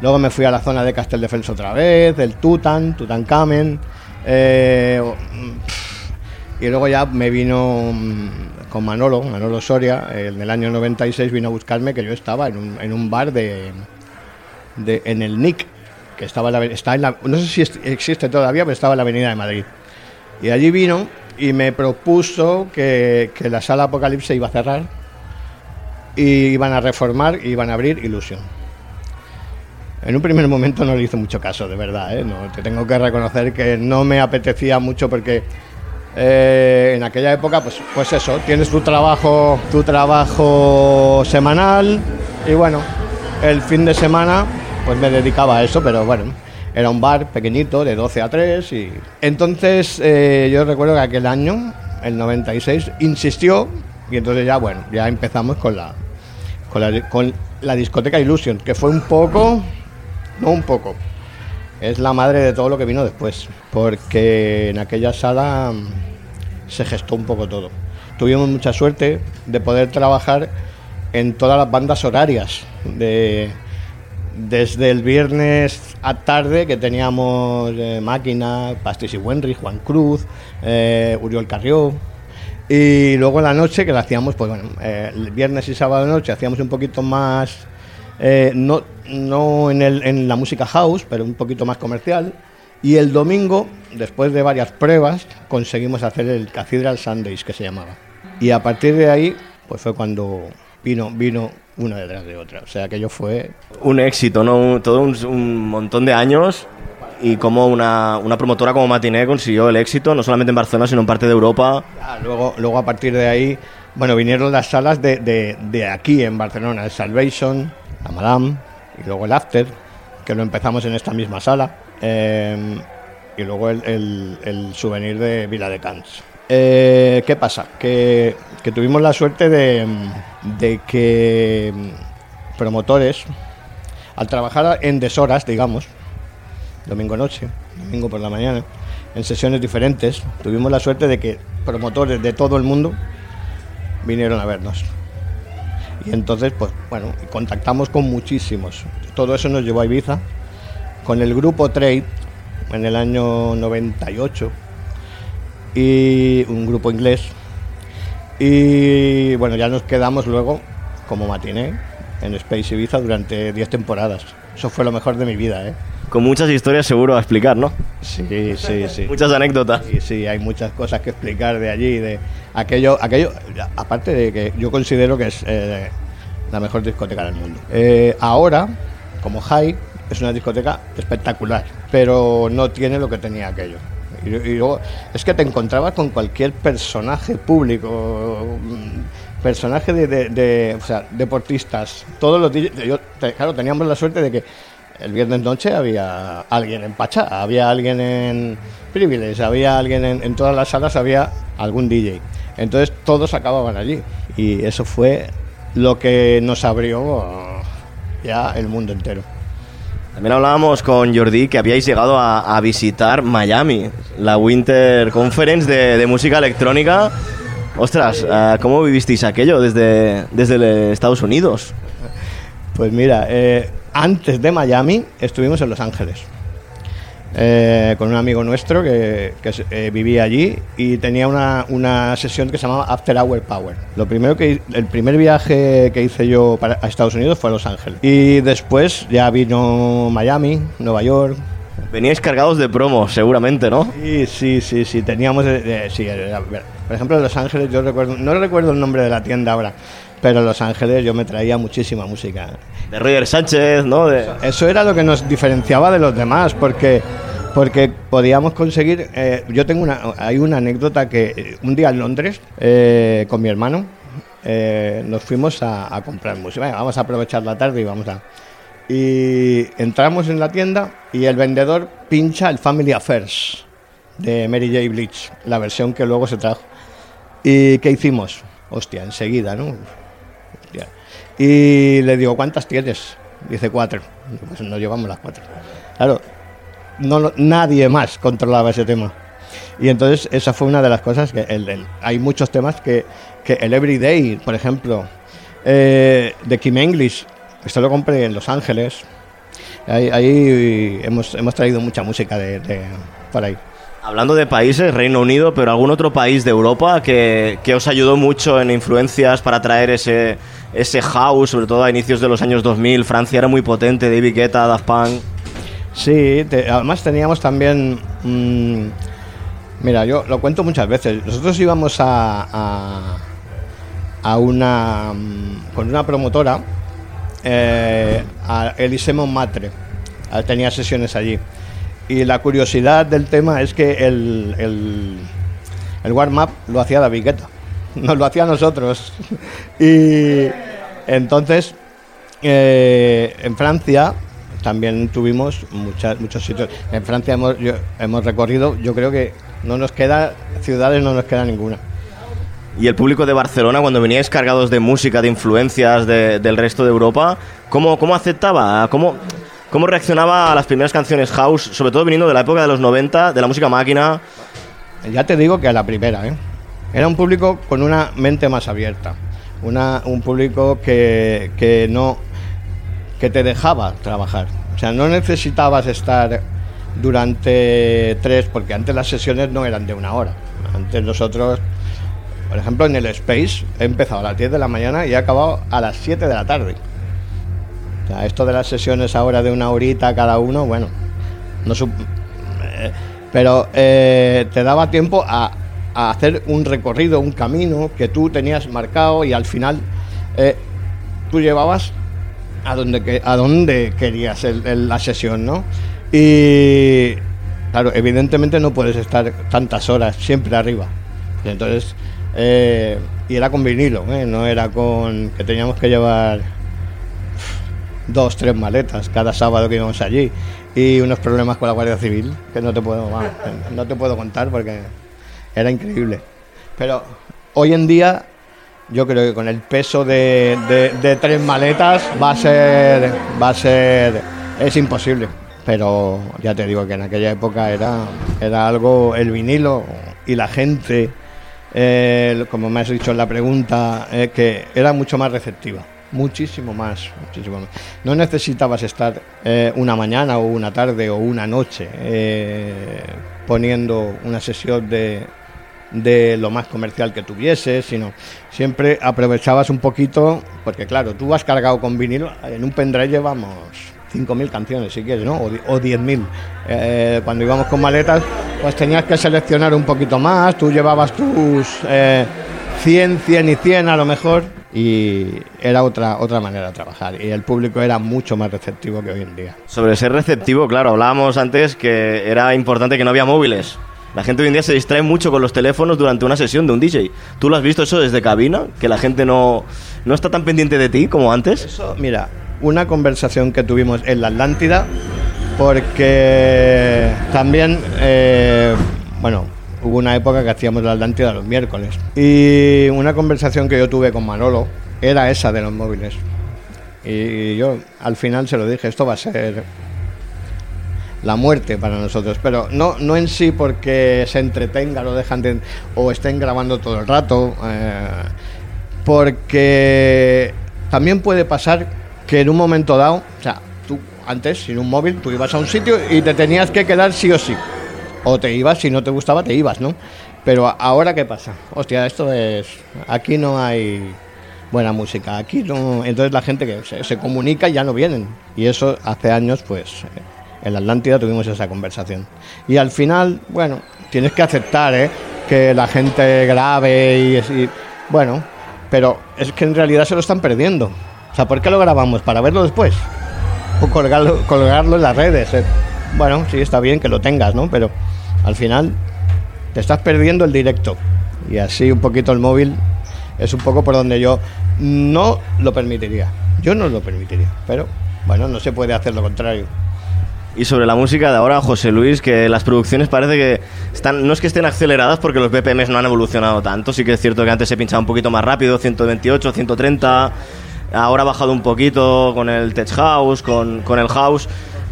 Luego me fui a la zona de Castelldefels otra vez, el Tutan, Tutankamen. eh, y luego ya me vino mm, con Manolo, Manolo Soria, eh, en el año 96 vino a buscarme que yo estaba en un, en un bar de, de- en el NIC, que estaba en la, está en no sé si existe todavía, pero estaba en la Avenida de Madrid. Y allí vino y me propuso que, que la sala Apocalipse iba a cerrar y iban a reformar y iban a abrir Ilusión. En un primer momento no le hice mucho caso, de verdad, ¿eh? Te tengo que reconocer que no me apetecía mucho porque Eh, en aquella época, pues, pues eso, tienes tu trabajo, tu trabajo semanal y bueno, el fin de semana pues me dedicaba a eso, pero bueno, era un bar pequeñito de 12 a 3 y entonces eh, yo recuerdo que aquel año, el 96, insistió y entonces ya bueno, ya empezamos con la con la, con la discoteca Illusion, que fue un poco, no un poco, es la madre de todo lo que vino después, porque en aquella sala mm, se gestó un poco todo. Tuvimos mucha suerte de poder trabajar en todas las bandas horarias, de, desde el viernes a tarde que teníamos eh, Máquina, Pastis y Wenry, Juan Cruz, eh, Uriol Carrió, y luego en la noche que la hacíamos, pues bueno, eh, el viernes y sábado noche hacíamos un poquito más, eh, no, no en, el- en la música house, pero un poquito más comercial. Y el domingo, después de varias pruebas, conseguimos hacer el Cathedral Sundays, que se llamaba. Y a partir de ahí, pues fue cuando vino, vino una detrás de otra. O sea, aquello fue Un éxito, ¿no? Todo un, un montón de años y como una, una promotora como Matiné consiguió el éxito, no solamente en Barcelona, sino en parte de Europa. Ah, luego, luego a partir de ahí, bueno, vinieron las salas de, de- de aquí en Barcelona, el Salvation, la Madame, y luego el After, que lo empezamos en esta misma sala, eh, y luego el, el- souvenir de Vila de Cans. Eh, ¿Qué pasa? Que, que tuvimos la suerte de, de que mm, promotores, al trabajar en deshoras, digamos, domingo noche, domingo por la mañana, en sesiones diferentes. Tuvimos la suerte de que promotores de todo el mundo vinieron a vernos. Y entonces, pues bueno, contactamos con muchísimos. Todo eso nos llevó a Ibiza, con el grupo Trade, en el año 98, y un grupo inglés. Y bueno, ya nos quedamos luego como matiné en Space Ibiza durante 10 temporadas. Eso fue lo mejor de mi vida, ¿eh? Con muchas historias seguro a explicar, ¿no? Sí, sí, sí. Muchas anécdotas. Sí, sí, hay muchas cosas que explicar de allí, de aquello, aquello, aparte de que yo considero que es eh, la mejor discoteca del mundo. Eh, ahora, como High, es una discoteca espectacular, pero no tiene lo que tenía aquello. Y, luego, es que te encontrabas con cualquier personaje público, mm, personaje de, de- o sea, deportistas, todos los yo, claro, teníamos la suerte de que el viernes noche había alguien en Pachá, había alguien en Privilege, había alguien en, en todas las salas, había algún DJ. Entonces todos acababan allí. Y eso fue lo que nos abrió ya el mundo entero. También hablábamos con Jordi que habíais llegado a, a visitar Miami, la Winter Conference de, de música electrónica. Ostras, eh, ¿cómo vivisteis aquello desde, desde Estados Unidos? Pues mira, eh, antes de Miami estuvimos en Los Ángeles. Eh, con un amigo nuestro que, que eh, vivía allí y tenía una, una sesión que se llamaba After Hour Power. Lo primero que, el primer viaje que hice yo para, a Estados Unidos fue a Los Ángeles. Y después ya vino Miami, Nueva York. Veníais cargados de promo, seguramente, ¿no? Sí, sí, sí, sí, teníamos... eh, eh, sí, por ejemplo, en Los Ángeles yo recuerdo, no recuerdo el nombre de la tienda ahora, pero en Los Ángeles yo me traía muchísima música. De Roger Sánchez, ¿no? De- Eso era lo que nos diferenciaba de los demás, porque porque podíamos conseguir. eh, yo tengo una, hay una anécdota que eh, un día en Londres eh, con mi hermano eh, nos fuimos a, a comprar música. Vamos a aprovechar la tarde y vamos a. Y entramos en la tienda y el vendedor pincha el Family Affairs de Mary J. Blige, la versión que luego se trajo. ¿Y qué hicimos? Hostia, enseguida, ¿no? Y le digo, ¿cuántas tienes? Dice cuatro. Pues nos llevamos las cuatro. Claro, no, nadie más controlaba ese tema. Y entonces esa fue una de las cosas que el- el- hay muchos temas que, que el Everyday, por ejemplo, eh, de Kim English, esto lo compré en Los Ángeles. Ahí, ahí hemos, hemos traído mucha música de, de por ahí. Hablando de países, Reino Unido, pero algún otro país de Europa que, que os ayudó mucho en influencias para traer ese, ese house, sobre todo a inicios de los años 2000. Francia era muy potente, David Guetta, Daft Punk. Sí, te- además teníamos también... mm, mira, yo lo cuento muchas veces. Nosotros íbamos a, a, a una... mm, con una promotora, eh, a Elise Montmartre. Ah, Tenía sesiones allí. Y la curiosidad del tema es que el, el, el warm-up lo hacía David Guetta, nos lo hacía a nosotros. y entonces, eh, en Francia también tuvimos muchas, muchos sitios. En Francia hemos, yo- hemos recorrido, yo creo que no nos queda, ciudades no nos queda ninguna. Y el público de Barcelona, cuando veníais cargados de música, de influencias de- del resto de Europa, ¿cómo, cómo aceptaba? ¿Cómo, ¿Cómo reaccionaba a las primeras canciones house, sobre todo viniendo de la época de los 90, de la música máquina? Ya te digo que a la primera, ¿eh? Era un público con una mente más abierta. Un público que, que no que te dejaba trabajar. O sea, no necesitabas estar durante tres, porque antes las sesiones no eran de una hora. Antes nosotros, por ejemplo, en el Space he empezado a las 10 de la mañana y he acabado a las 7 de la tarde. Esto de las sesiones ahora de una horita cada uno, bueno, no eh, pero eh, te daba tiempo a, hacer un recorrido, un camino que tú tenías marcado y al final eh, tú llevabas a donde, a donde querías la sesión, ¿no? Y claro, evidentemente no puedes estar tantas horas siempre arriba. Entonces, y era con vinilo, no era con que teníamos que llevar dos, tres maletas cada sábado que íbamos allí y unos problemas con la Guardia Civil que no te puedo, no te puedo contar porque era increíble. Pero hoy en día yo creo que con el peso de, de- de tres maletas va a ser, va a ser, es imposible. Pero ya te digo que en aquella época era, era algo, el vinilo y la gente, eh, como me has dicho en la pregunta, eh, que era mucho más receptiva. Muchísimo más, muchísimo más. No necesitabas estar eh, una mañana o una tarde o una noche eh, poniendo una sesión de, de lo más comercial que tuvieses, sino siempre aprovechabas un poquito, porque claro, tú has cargado con vinilo, en un pendrive llevamos 5.000 canciones si quieres, ¿no? O, o 10.000. Eh, cuando íbamos con maletas, pues tenías que seleccionar un poquito más, tú llevabas tus eh, 100, 100 y 100 a lo mejor, y era otra, otra manera de trabajar, y el público era mucho más receptivo que hoy en día. Sobre ser receptivo, claro, hablábamos antes que era importante que no había móviles. La gente hoy en día se distrae mucho con los teléfonos durante una sesión de un DJ. ¿Tú lo has visto eso desde cabina? Que la gente no, no está tan pendiente de ti como antes. Eso, mira, una conversación que tuvimos en la Atlántida, porque también, eh, bueno, hubo una época que hacíamos la Atlántida los miércoles. Y una conversación que yo tuve con Manolo era esa de los móviles. Y yo al final se lo dije, esto va a ser la muerte para nosotros, pero no, no en sí porque se entretenga, lo dejan de, o estén grabando todo el rato, eh, porque también puede pasar que en un momento dado, o sea, tú antes sin un móvil, tú ibas a un sitio y te tenías que quedar sí o sí, o te ibas, si no te gustaba, te ibas, ¿no? Pero ahora, ¿qué pasa? Hostia, esto es, aquí no hay buena música, aquí no, entonces la gente que se, comunica ya no vienen, y eso hace años, pues... en la Atlántida tuvimos esa conversación. Y al final, bueno, tienes que aceptar ¿eh? que la gente grabe y, y- Bueno, pero es que en realidad se lo están perdiendo. O sea, ¿por qué lo grabamos? ¿Para verlo después? O colgarlo, colgarlo en las redes. eh. Bueno, sí, está bien que lo tengas, ¿no? Pero al final te estás perdiendo el directo. Y así un poquito el móvil es un poco por donde yo no lo permitiría. Yo no lo permitiría. Pero bueno, no se puede hacer lo contrario. Y sobre la música de ahora, José Luis, que las producciones parece que están, no es que estén aceleradas porque los BPMs no han evolucionado tanto, sí que es cierto que antes se pinchaba un poquito más rápido, 128, 130, ahora ha bajado un poquito con el tech house, con, con el house,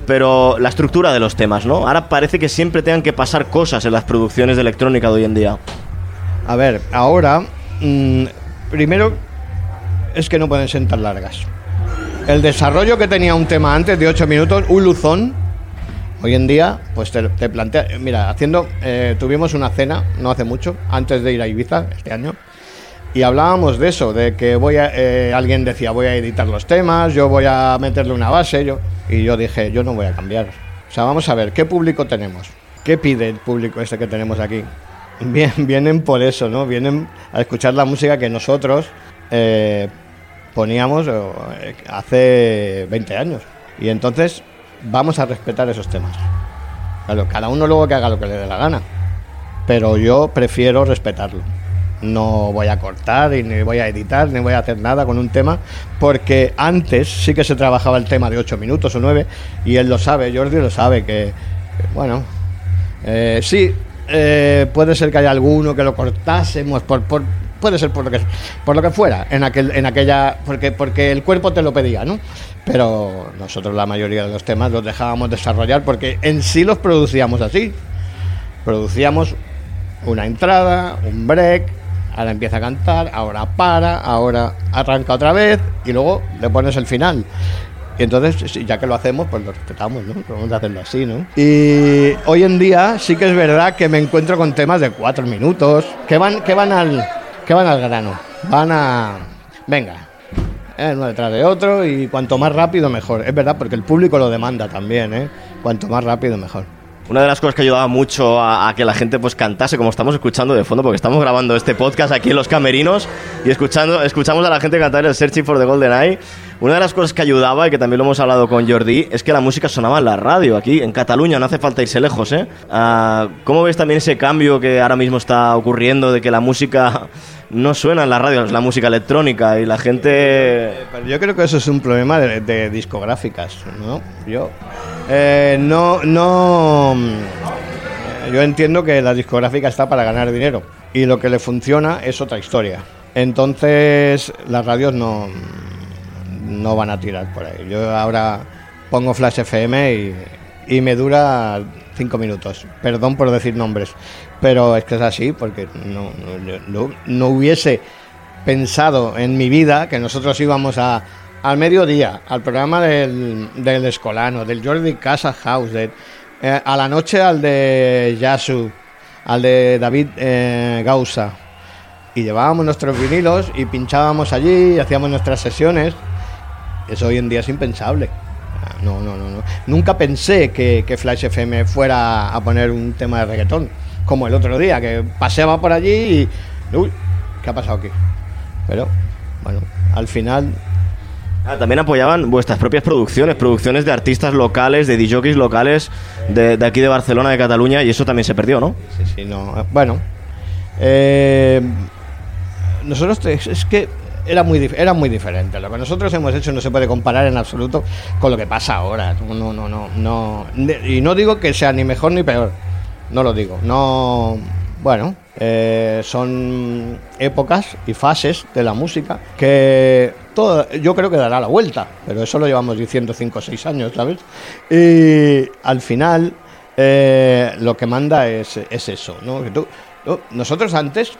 pero la estructura de los temas, ¿no? Ahora parece que siempre tengan que pasar cosas en las producciones de electrónica de hoy en día. A ver, ahora, mm, primero es que no pueden ser tan largas. El desarrollo que tenía un tema antes de 8 minutos, un luzón, hoy en día, pues te, te plantea. Mira, haciendo. eh, tuvimos una cena no hace mucho, antes de ir a Ibiza este año, y hablábamos de eso, de que voy a. eh, alguien decía, voy a editar los temas, yo voy a meterle una base, yo. Y yo dije, yo no voy a cambiar. O sea, vamos a ver, ¿qué público tenemos? ¿Qué pide el público este que tenemos aquí? Bien, vienen por eso, ¿no? Vienen a escuchar la música que nosotros eh, poníamos eh, hace 20 años. Y entonces vamos a respetar esos temas. Claro, cada uno luego que haga lo que le dé la gana. pero yo prefiero respetarlo. No voy a cortar y ni voy a editar ni voy a hacer nada con un tema porque antes sí que se trabajaba el tema de 8 minutos o 9 y él lo sabe, Jordi lo sabe que, que, bueno, eh, sí, eh, puede ser que haya alguno que lo cortásemos por, por- puede ser por lo que por lo que fuera en aquel en aquella porque porque el cuerpo te lo pedía, ¿no? Pero nosotros la mayoría de los temas los dejábamos desarrollar porque en sí los producíamos así. Producíamos una entrada, un break, ahora empieza a cantar, ahora para, ahora arranca otra vez y luego le pones el final. Y entonces, ya que lo hacemos, pues lo respetamos, ¿no? A hacerlo así, ¿no? Y hoy en día sí que es verdad que me encuentro con temas de cuatro minutos, que van, que van al, que van al grano, van a, venga, eh, uno detrás de otro y cuanto más rápido mejor. Es verdad, porque el público lo demanda también, ¿eh? Cuanto más rápido mejor. Una de las cosas que ayudaba mucho a, a que la gente pues cantase, como estamos escuchando de fondo, porque estamos grabando este podcast aquí en los camerinos y escuchando, escuchamos a la gente cantar el Searching for the Golden Eye. Una de las cosas que ayudaba, y que también lo hemos hablado con Jordi, es que la música sonaba en la radio, aquí en Cataluña, no hace falta irse lejos, ¿eh? Ah, ¿Cómo ves también ese cambio que ahora mismo está ocurriendo de que la música no suena en la radio, es la música electrónica y la gente... Pero yo creo que eso es un problema de, de discográficas, ¿no? Yo eh, no, no, mm, yo entiendo que la discográfica está para ganar dinero y lo que le funciona es otra historia. Entonces las radios no, no van a tirar por ahí. Yo ahora pongo Flash FM y, y me dura cinco minutos. Perdón por decir nombres, pero es que es así porque no, no, no- hubiese pensado en mi vida que nosotros íbamos a, al mediodía, al programa del, del Escolano, del Jordi Casa House, eh, a la noche al de Yasu, al de David eh, Gausa. Y llevábamos nuestros vinilos y pinchábamos allí y hacíamos nuestras sesiones. Eso hoy en día es impensable. No, no, no, no. Nunca pensé que, que Flash FM fuera a poner un tema de reggaetón, como el otro día, que paseaba por allí y. Uy, ¿qué ha pasado aquí? Pero, bueno, al final. Ah, también apoyaban vuestras propias producciones, producciones de artistas locales, de DJs locales, de, de aquí de Barcelona, de Cataluña, y eso también se perdió, ¿no? Sí, sí, no. eh, Bueno, eh, nosotros es que era muy, era muy diferente. Lo que nosotros hemos hecho no se puede comparar en absoluto con lo que pasa ahora. No, no, no, no. Y no digo que sea ni mejor ni peor. No lo digo. No. Bueno, eh, son épocas y fases de la música que todo, yo creo que dará la vuelta, pero eso lo llevamos diciendo 5 o 6 años, ¿sabes? Y al final eh, lo que manda es, es eso, ¿no? Nosotros antes,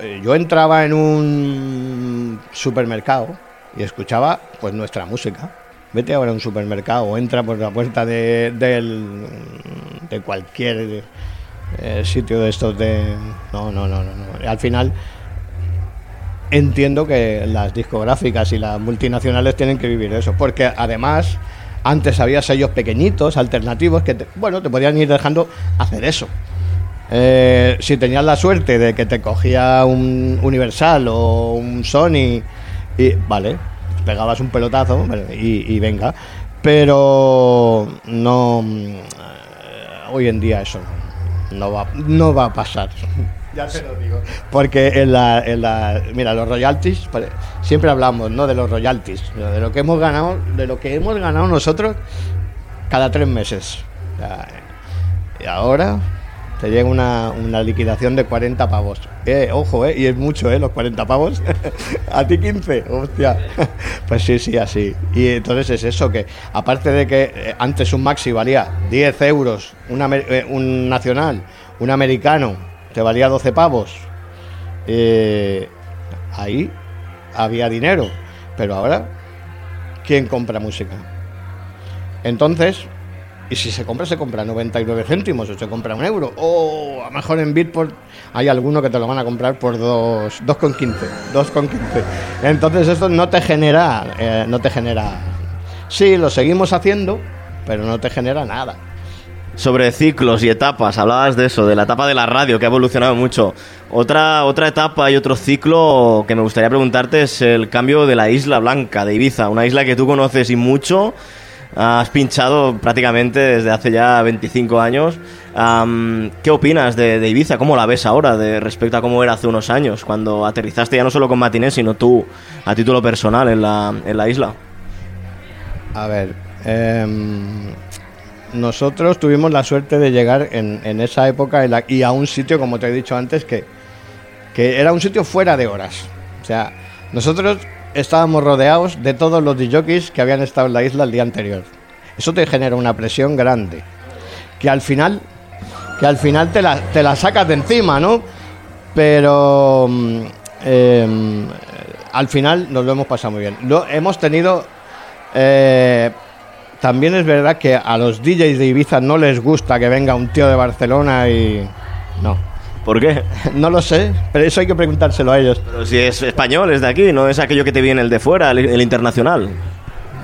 eh, yo entraba en un supermercado y escuchaba pues nuestra música. Vete ahora a un supermercado o entra por la puerta de, del- de cualquier eh, sitio de estos de... No, no, no, no. no. Al final entiendo que las discográficas y las multinacionales tienen que vivir de eso, porque además antes había sellos pequeñitos, alternativos, que te- bueno, te podían ir dejando hacer eso. Eh, si tenías la suerte de que te cogía un Universal o un Sony, y vale, pegabas un pelotazo y, y venga, pero no eh, hoy en día eso no, va, no va a pasar. Ya te lo digo. Porque en la, en la- mira, los royalties, siempre hablamos, ¿no? De los royalties, de lo que hemos ganado, de lo que hemos ganado nosotros cada tres meses. Y ahora te llega una, una liquidación de 40 pavos. Eh, ojo, eh, y es mucho, eh, los 40 pavos. A ti 15, hostia. Pues sí, sí, así. Y entonces es eso que, aparte de que eh, antes un maxi valía 10 euros, eh, un nacional, un americano, te valía 12 pavos. eh, ahí había dinero. Pero ahora, ¿quién compra música? Entonces, y si se compra, se compra 99 céntimos o se compra un euro. O a lo mejor en Bitport hay alguno que te lo van a comprar por dos- 2,15. 2,15. Entonces esto no te genera, eh, no te genera... Sí, lo seguimos haciendo, pero no te genera nada. Sobre ciclos y etapas, hablabas de eso, de la etapa de la radio, que ha evolucionado mucho. Otra, otra etapa y otro ciclo que me gustaría preguntarte es el cambio de la Isla Blanca, de Ibiza, una isla que tú conoces y mucho. Has pinchado prácticamente desde hace ya 25 años. ¿Qué opinas de, Ibiza? ¿Cómo la ves ahora de, respecto a cómo era hace unos años, cuando aterrizaste ya no solo con Matinés, sino tú a título personal en la, en la isla? A ver, em, nosotros tuvimos la suerte de llegar en, en esa época y a un sitio, como te he dicho antes, que, que era un sitio fuera de horas. O sea, nosotros estábamos rodeados de todos los DJs que habían estado en la isla el día anterior. Eso te genera una presión grande. Que al final, que al final te la, te la sacas de encima, ¿no? Pero mm, em, al final nos lo hemos pasado muy bien. Lo, hemos tenido eh, también es verdad que a los DJs de Ibiza no les gusta que venga un tío de Barcelona y... No, ¿Por qué? no lo sé, pero eso hay que preguntárselo a ellos. Pero si es español, es de aquí, no es aquello que te viene el de fuera, el, el internacional.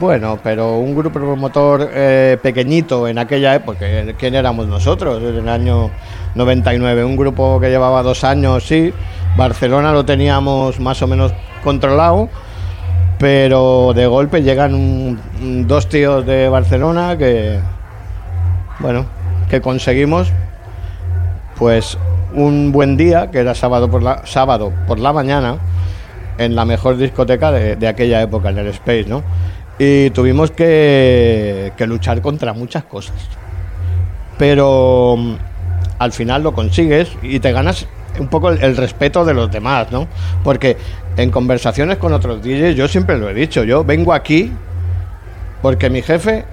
Bueno, pero un grupo promotor eh, pequeñito en aquella época, ¿quién éramos nosotros? En el año 99, un grupo que llevaba dos años, sí. Barcelona lo teníamos más o menos controlado, pero de golpe llegan un- dos tíos de Barcelona que, bueno, que conseguimos, pues un buen día, que era sábado por la, sábado por la mañana, en la mejor discoteca de, de aquella época, en el Space, ¿no? Y tuvimos que, que luchar contra muchas cosas. Pero mm, al final lo consigues y te ganas un poco el, respeto de los demás, ¿no? Porque en conversaciones con otros DJs, yo siempre lo he dicho, yo vengo aquí porque mi jefe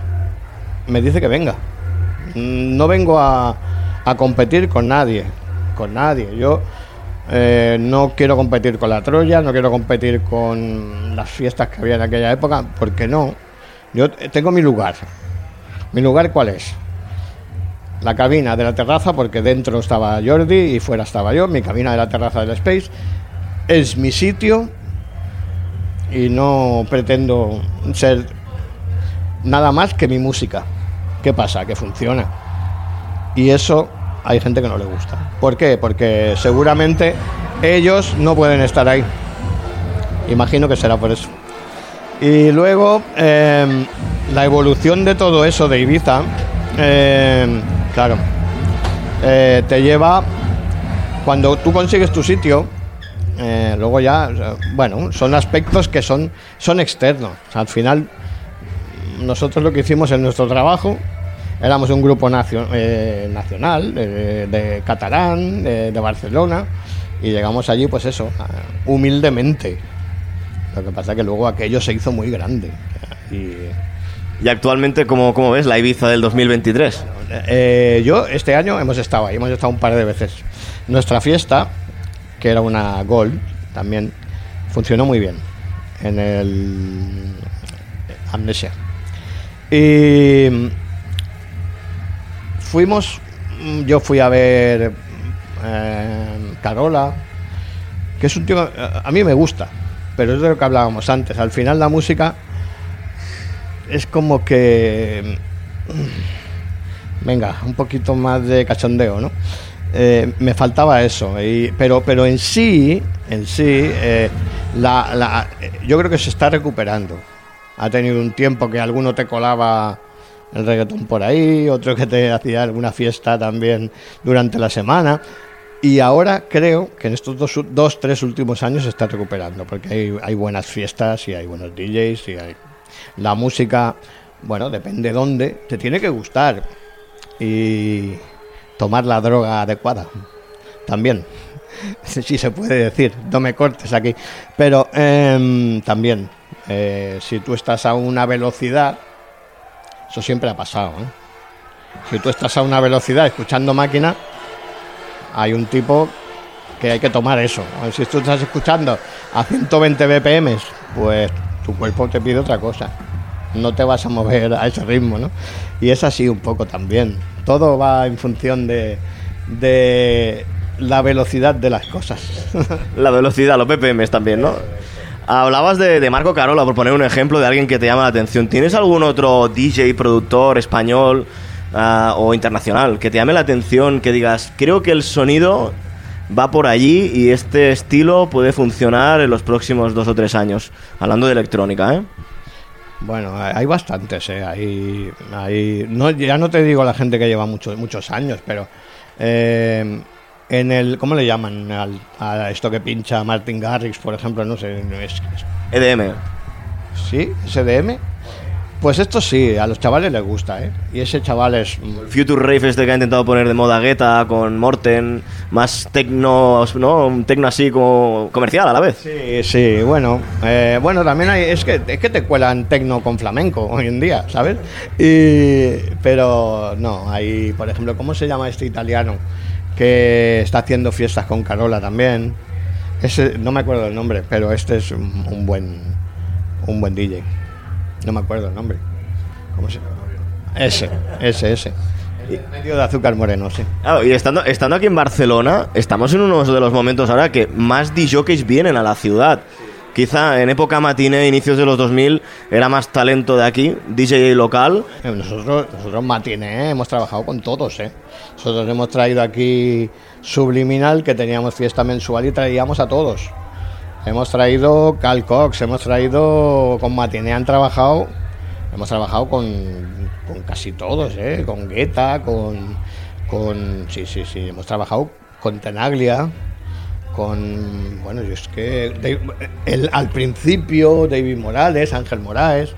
me dice que venga. Mm, No vengo a, a competir con nadie, con nadie. Yo eh, no quiero competir con la Troya, no quiero competir con las fiestas que había en aquella época, porque no. Yo tengo mi lugar. ¿Mi lugar cuál es? La cabina de la terraza, porque dentro estaba Jordi y fuera estaba yo. Mi cabina de la terraza del Space es mi sitio y no pretendo ser nada más que mi música. ¿Qué pasa? Que funciona. Y eso hay gente que no le gusta. ¿Por qué? Porque seguramente ellos no pueden estar ahí. Imagino que será por eso. Y luego, eh, la evolución de todo eso de Ibiza, eh, claro, eh, te lleva, cuando tú consigues tu sitio, eh, luego ya, bueno, son aspectos que son, son externos. Al final, nosotros lo que hicimos en nuestro trabajo, éramos un grupo nacio- eh, nacional, de, de catalán, de, de Barcelona, y llegamos allí, pues eso, humildemente. Lo que pasa que luego aquello se hizo muy grande. Y, Y actualmente, ¿cómo, cómo ves la Ibiza del 2023? eh, yo este año hemos estado ahí, hemos estado un par de veces. Nuestra fiesta, que era una Gold, también funcionó muy bien en el Amnesia. Y fuimos, mm, yo fui a ver eh, Carola, que es un tío, a a mí me gusta, pero es de lo que hablábamos antes. Al final la música es como que mm, venga, un poquito más de cachondeo, ¿no? Eh, me faltaba eso, pero, pero en sí, en sí, eh, la, eh, yo creo que se está recuperando. Ha tenido un tiempo que alguno te colaba el reggaetón por ahí, otro que te hacía alguna fiesta también durante la semana. Y ahora creo que en estos dos, dos tres últimos años se está recuperando, porque hay, hay buenas fiestas y hay buenos DJs y hay... La música, bueno, depende dónde, te tiene que gustar. Y tomar la droga adecuada, también. Sí se puede decir, no me cortes aquí. Pero em, también, eh, si tú estás a una velocidad, eso siempre ha pasado. ¿eh? Si tú estás a una velocidad escuchando máquina, hay un tipo que hay que tomar eso. Si tú estás escuchando a 120 BPM, pues tu cuerpo te pide otra cosa. No te vas a mover a ese ritmo, ¿no? Y es así un poco también. Todo va en función de, de la velocidad de las cosas. La velocidad, los BPMs también, ¿no? Hablabas de, Marco Carola, por poner un ejemplo de alguien que te llama la atención. ¿Tienes algún otro DJ, productor español ah, o internacional que te llame la atención, que digas, creo que el sonido va por allí y este estilo puede funcionar en los próximos dos o tres años? Hablando de electrónica, ¿eh? Bueno, hay hay bastantes, ¿eh? Hay, hay- no, ya no te digo la gente que lleva muchos muchos años, pero eh, en el, ¿cómo le llaman al- a esto que pincha Martin Garrix, por ejemplo? No sé, es- es- EDM. ¿sí? ¿SDM? Pues esto sí, a los chavales les gusta, ¿eh? Y ese chaval es... Future Rave este que ha intentado poner de moda Guetta con Morten, más tecno, ¿no? Un tecno así como comercial a la vez. Sí, sí, bueno, eh, bueno, también hay, es que, es que te cuelan tecno con flamenco hoy en día, ¿sabes? Y, pero no, hay, por ejemplo, ¿cómo se llama este italiano que está haciendo fiestas con Carola también? Ese, no me acuerdo el nombre, pero este es un, buen, un buen DJ. No me acuerdo el nombre. ¿Cómo se? Ese, ese, ese. Medio de azúcar moreno, sí. Y estando, estando aquí en Barcelona, estamos en uno de los momentos ahora que más DJs vienen a la ciudad. Quizá en época matiné, inicios de los 2000, era más talento de aquí, DJ local. Eh, Nosotros, nosotros Matiné hemos trabajado con todos, ¿eh? Nosotros hemos traído aquí Subliminal, que teníamos fiesta mensual y traíamos a todos. Hemos traído Cal Cox, hemos traído con Matiné, han trabajado, hemos trabajado con, con casi todos, ¿eh? Con Guetta, con, con... Sí, sí, sí, hemos trabajado con Tenaglia, con bueno yo es que el- al principio David Morales Ángel Moraes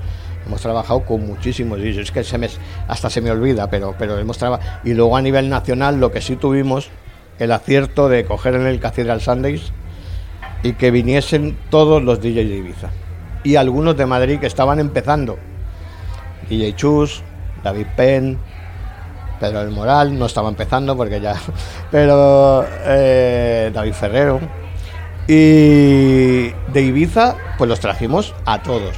hemos trabajado con muchísimos DJs es que se me, hasta se me olvida pero pero hemos trabajado y luego a nivel nacional lo que sí tuvimos el acierto de coger en el Cathedral Sundays y que viniesen todos los DJs de Ibiza. Y algunos de Madrid que estaban empezando. DJ Chus David Penn Pedro del Moral no estaba empezando porque ya. Pero eh, David Ferrero. Y de Ibiza, pues los trajimos a todos: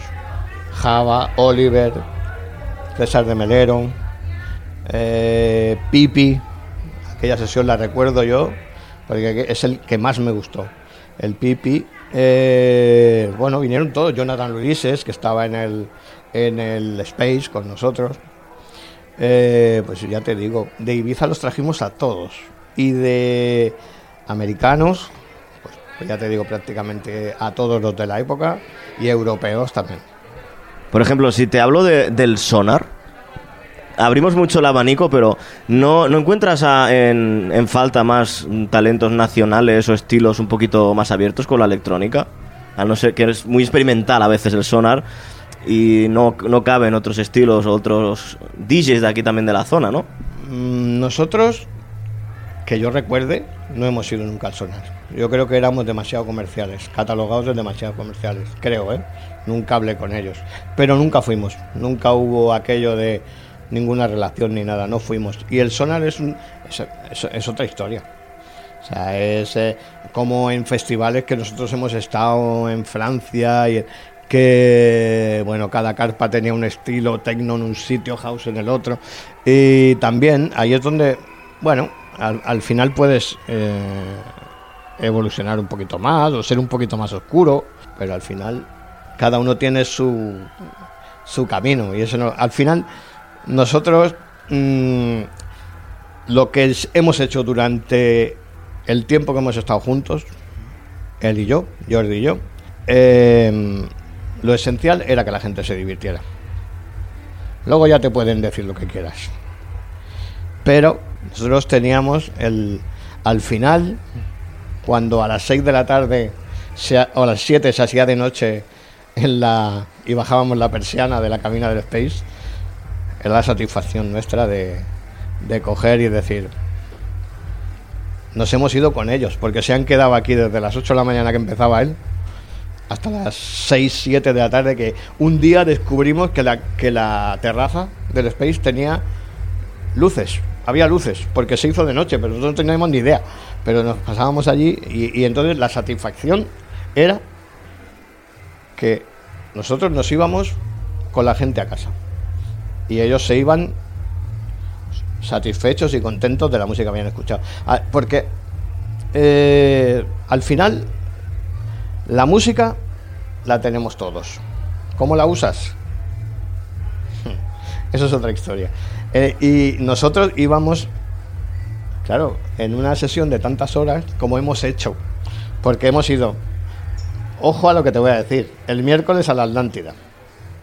Java, Oliver, César de Melero, eh, Pipi. Aquella sesión la recuerdo yo, porque es el que más me gustó. El Pipi. Eh, bueno, vinieron todos. Jonathan Luises, que estaba en el, en el Space con nosotros. Eh, pues ya te digo, de Ibiza los trajimos a todos. Y de americanos, pues, pues ya te digo, prácticamente a todos los de la época. Y europeos también. Por ejemplo, si te hablo de- del sonar, abrimos mucho el abanico, pero ¿no, no encuentras a- en, en falta más talentos nacionales o estilos un poquito más abiertos con la electrónica? A no ser que es muy experimental a veces el sonar y no, no cabe en otros estilos otros DJs de aquí también de la zona, ¿no? Mm, Nosotros, que yo recuerde, no hemos ido nunca al sonar. Yo creo que éramos demasiado comerciales, catalogados de demasiado comerciales, creo, ¿eh? Nunca hablé con ellos. Pero nunca fuimos, nunca hubo aquello de ninguna relación ni nada, no fuimos. Y el sonar es, un- es otra historia. O sea, es eh, como en festivales que nosotros hemos estado en Francia y que, bueno, cada carpa tenía un estilo, techno en un sitio, house en el otro. Y también ahí es donde, bueno, al, al final puedes eh, evolucionar un poquito más o ser un poquito más oscuro, pero al final cada uno tiene su, su camino y eso no, al final nosotros mm, lo que hemos hecho durante el tiempo que hemos estado juntos, él y yo, Jordi y yo, eh, lo esencial era que la gente se divirtiera. Luego ya te pueden decir lo que quieras. Pero nosotros teníamos el, al final, cuando a las 6 de la tarde se o a las 7 se hacía de noche en la, y bajábamos la persiana de la cabina del Space, era la satisfacción nuestra de, de coger y decir, nos hemos ido con ellos, porque se han quedado aquí desde las 8 de la mañana que empezaba él hasta las 6, 7 de la tarde, que un día descubrimos que la, que la terraza del Space tenía luces, había luces, porque se hizo de noche, pero nosotros no teníamos ni idea. Pero nos pasábamos allí y, y entonces la satisfacción era que nosotros nos íbamos con la gente a casa y ellos se iban satisfechos y contentos de la música que habían escuchado. Ah, Porque eh, al final la música la tenemos todos. ¿Cómo la usas? Eso es otra historia. Eh, y nosotros íbamos, claro, en una sesión de tantas horas como hemos hecho, porque hemos ido, ojo a lo que te voy a decir, el miércoles a la Atlántida,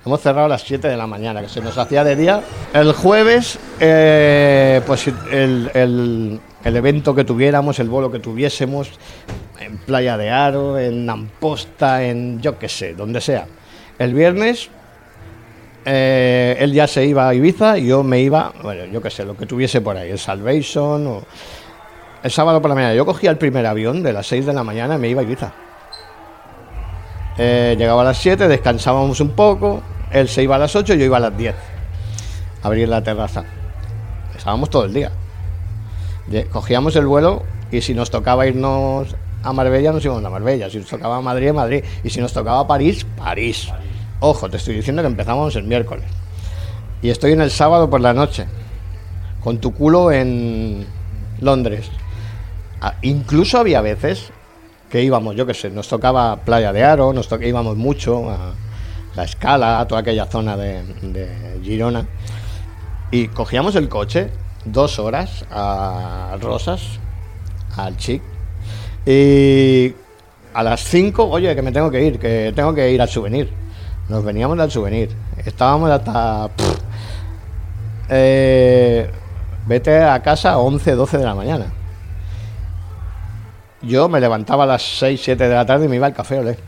Hemos cerrado a las 7 de la mañana, que se nos hacía de día. El jueves, eh, pues el, el- el evento que tuviéramos, el bolo que tuviésemos, en Playa de Aro, en Amposta, en yo qué sé, donde sea. El viernes, eh, él ya se iba a Ibiza y yo me iba, bueno, yo qué sé, lo que tuviese por ahí, el Salvation o... El sábado por la mañana, yo cogía el primer avión de las 6 de la mañana y me iba a Ibiza. Eh, llegaba a las 7, descansábamos un poco, él se iba a las 8, yo iba a las 10 a abrir la terraza. Estábamos todo el día. Cogíamos el vuelo y si nos tocaba irnos a Marbella, nos íbamos a Marbella. Si nos tocaba Madrid, Madrid. Y si nos tocaba París, París. Ojo, te estoy diciendo que empezábamos el miércoles. Y estoy en el sábado por la noche, con tu culo en Londres. Ah, incluso había veces que íbamos, yo qué sé, nos tocaba Playa de Aro, nos to- íbamos mucho a la escala, a toda aquella zona de Girona. Y cogíamos el coche, dos horas a Rosas, al Chic. Y a las 5, oye, que me tengo que ir, que tengo que ir al souvenir. Nos veníamos al souvenir. Estábamos hasta. eh, vete a casa a 11, 12 de la mañana. Yo me levantaba a las 6, 7 de la tarde y me iba al café, olé.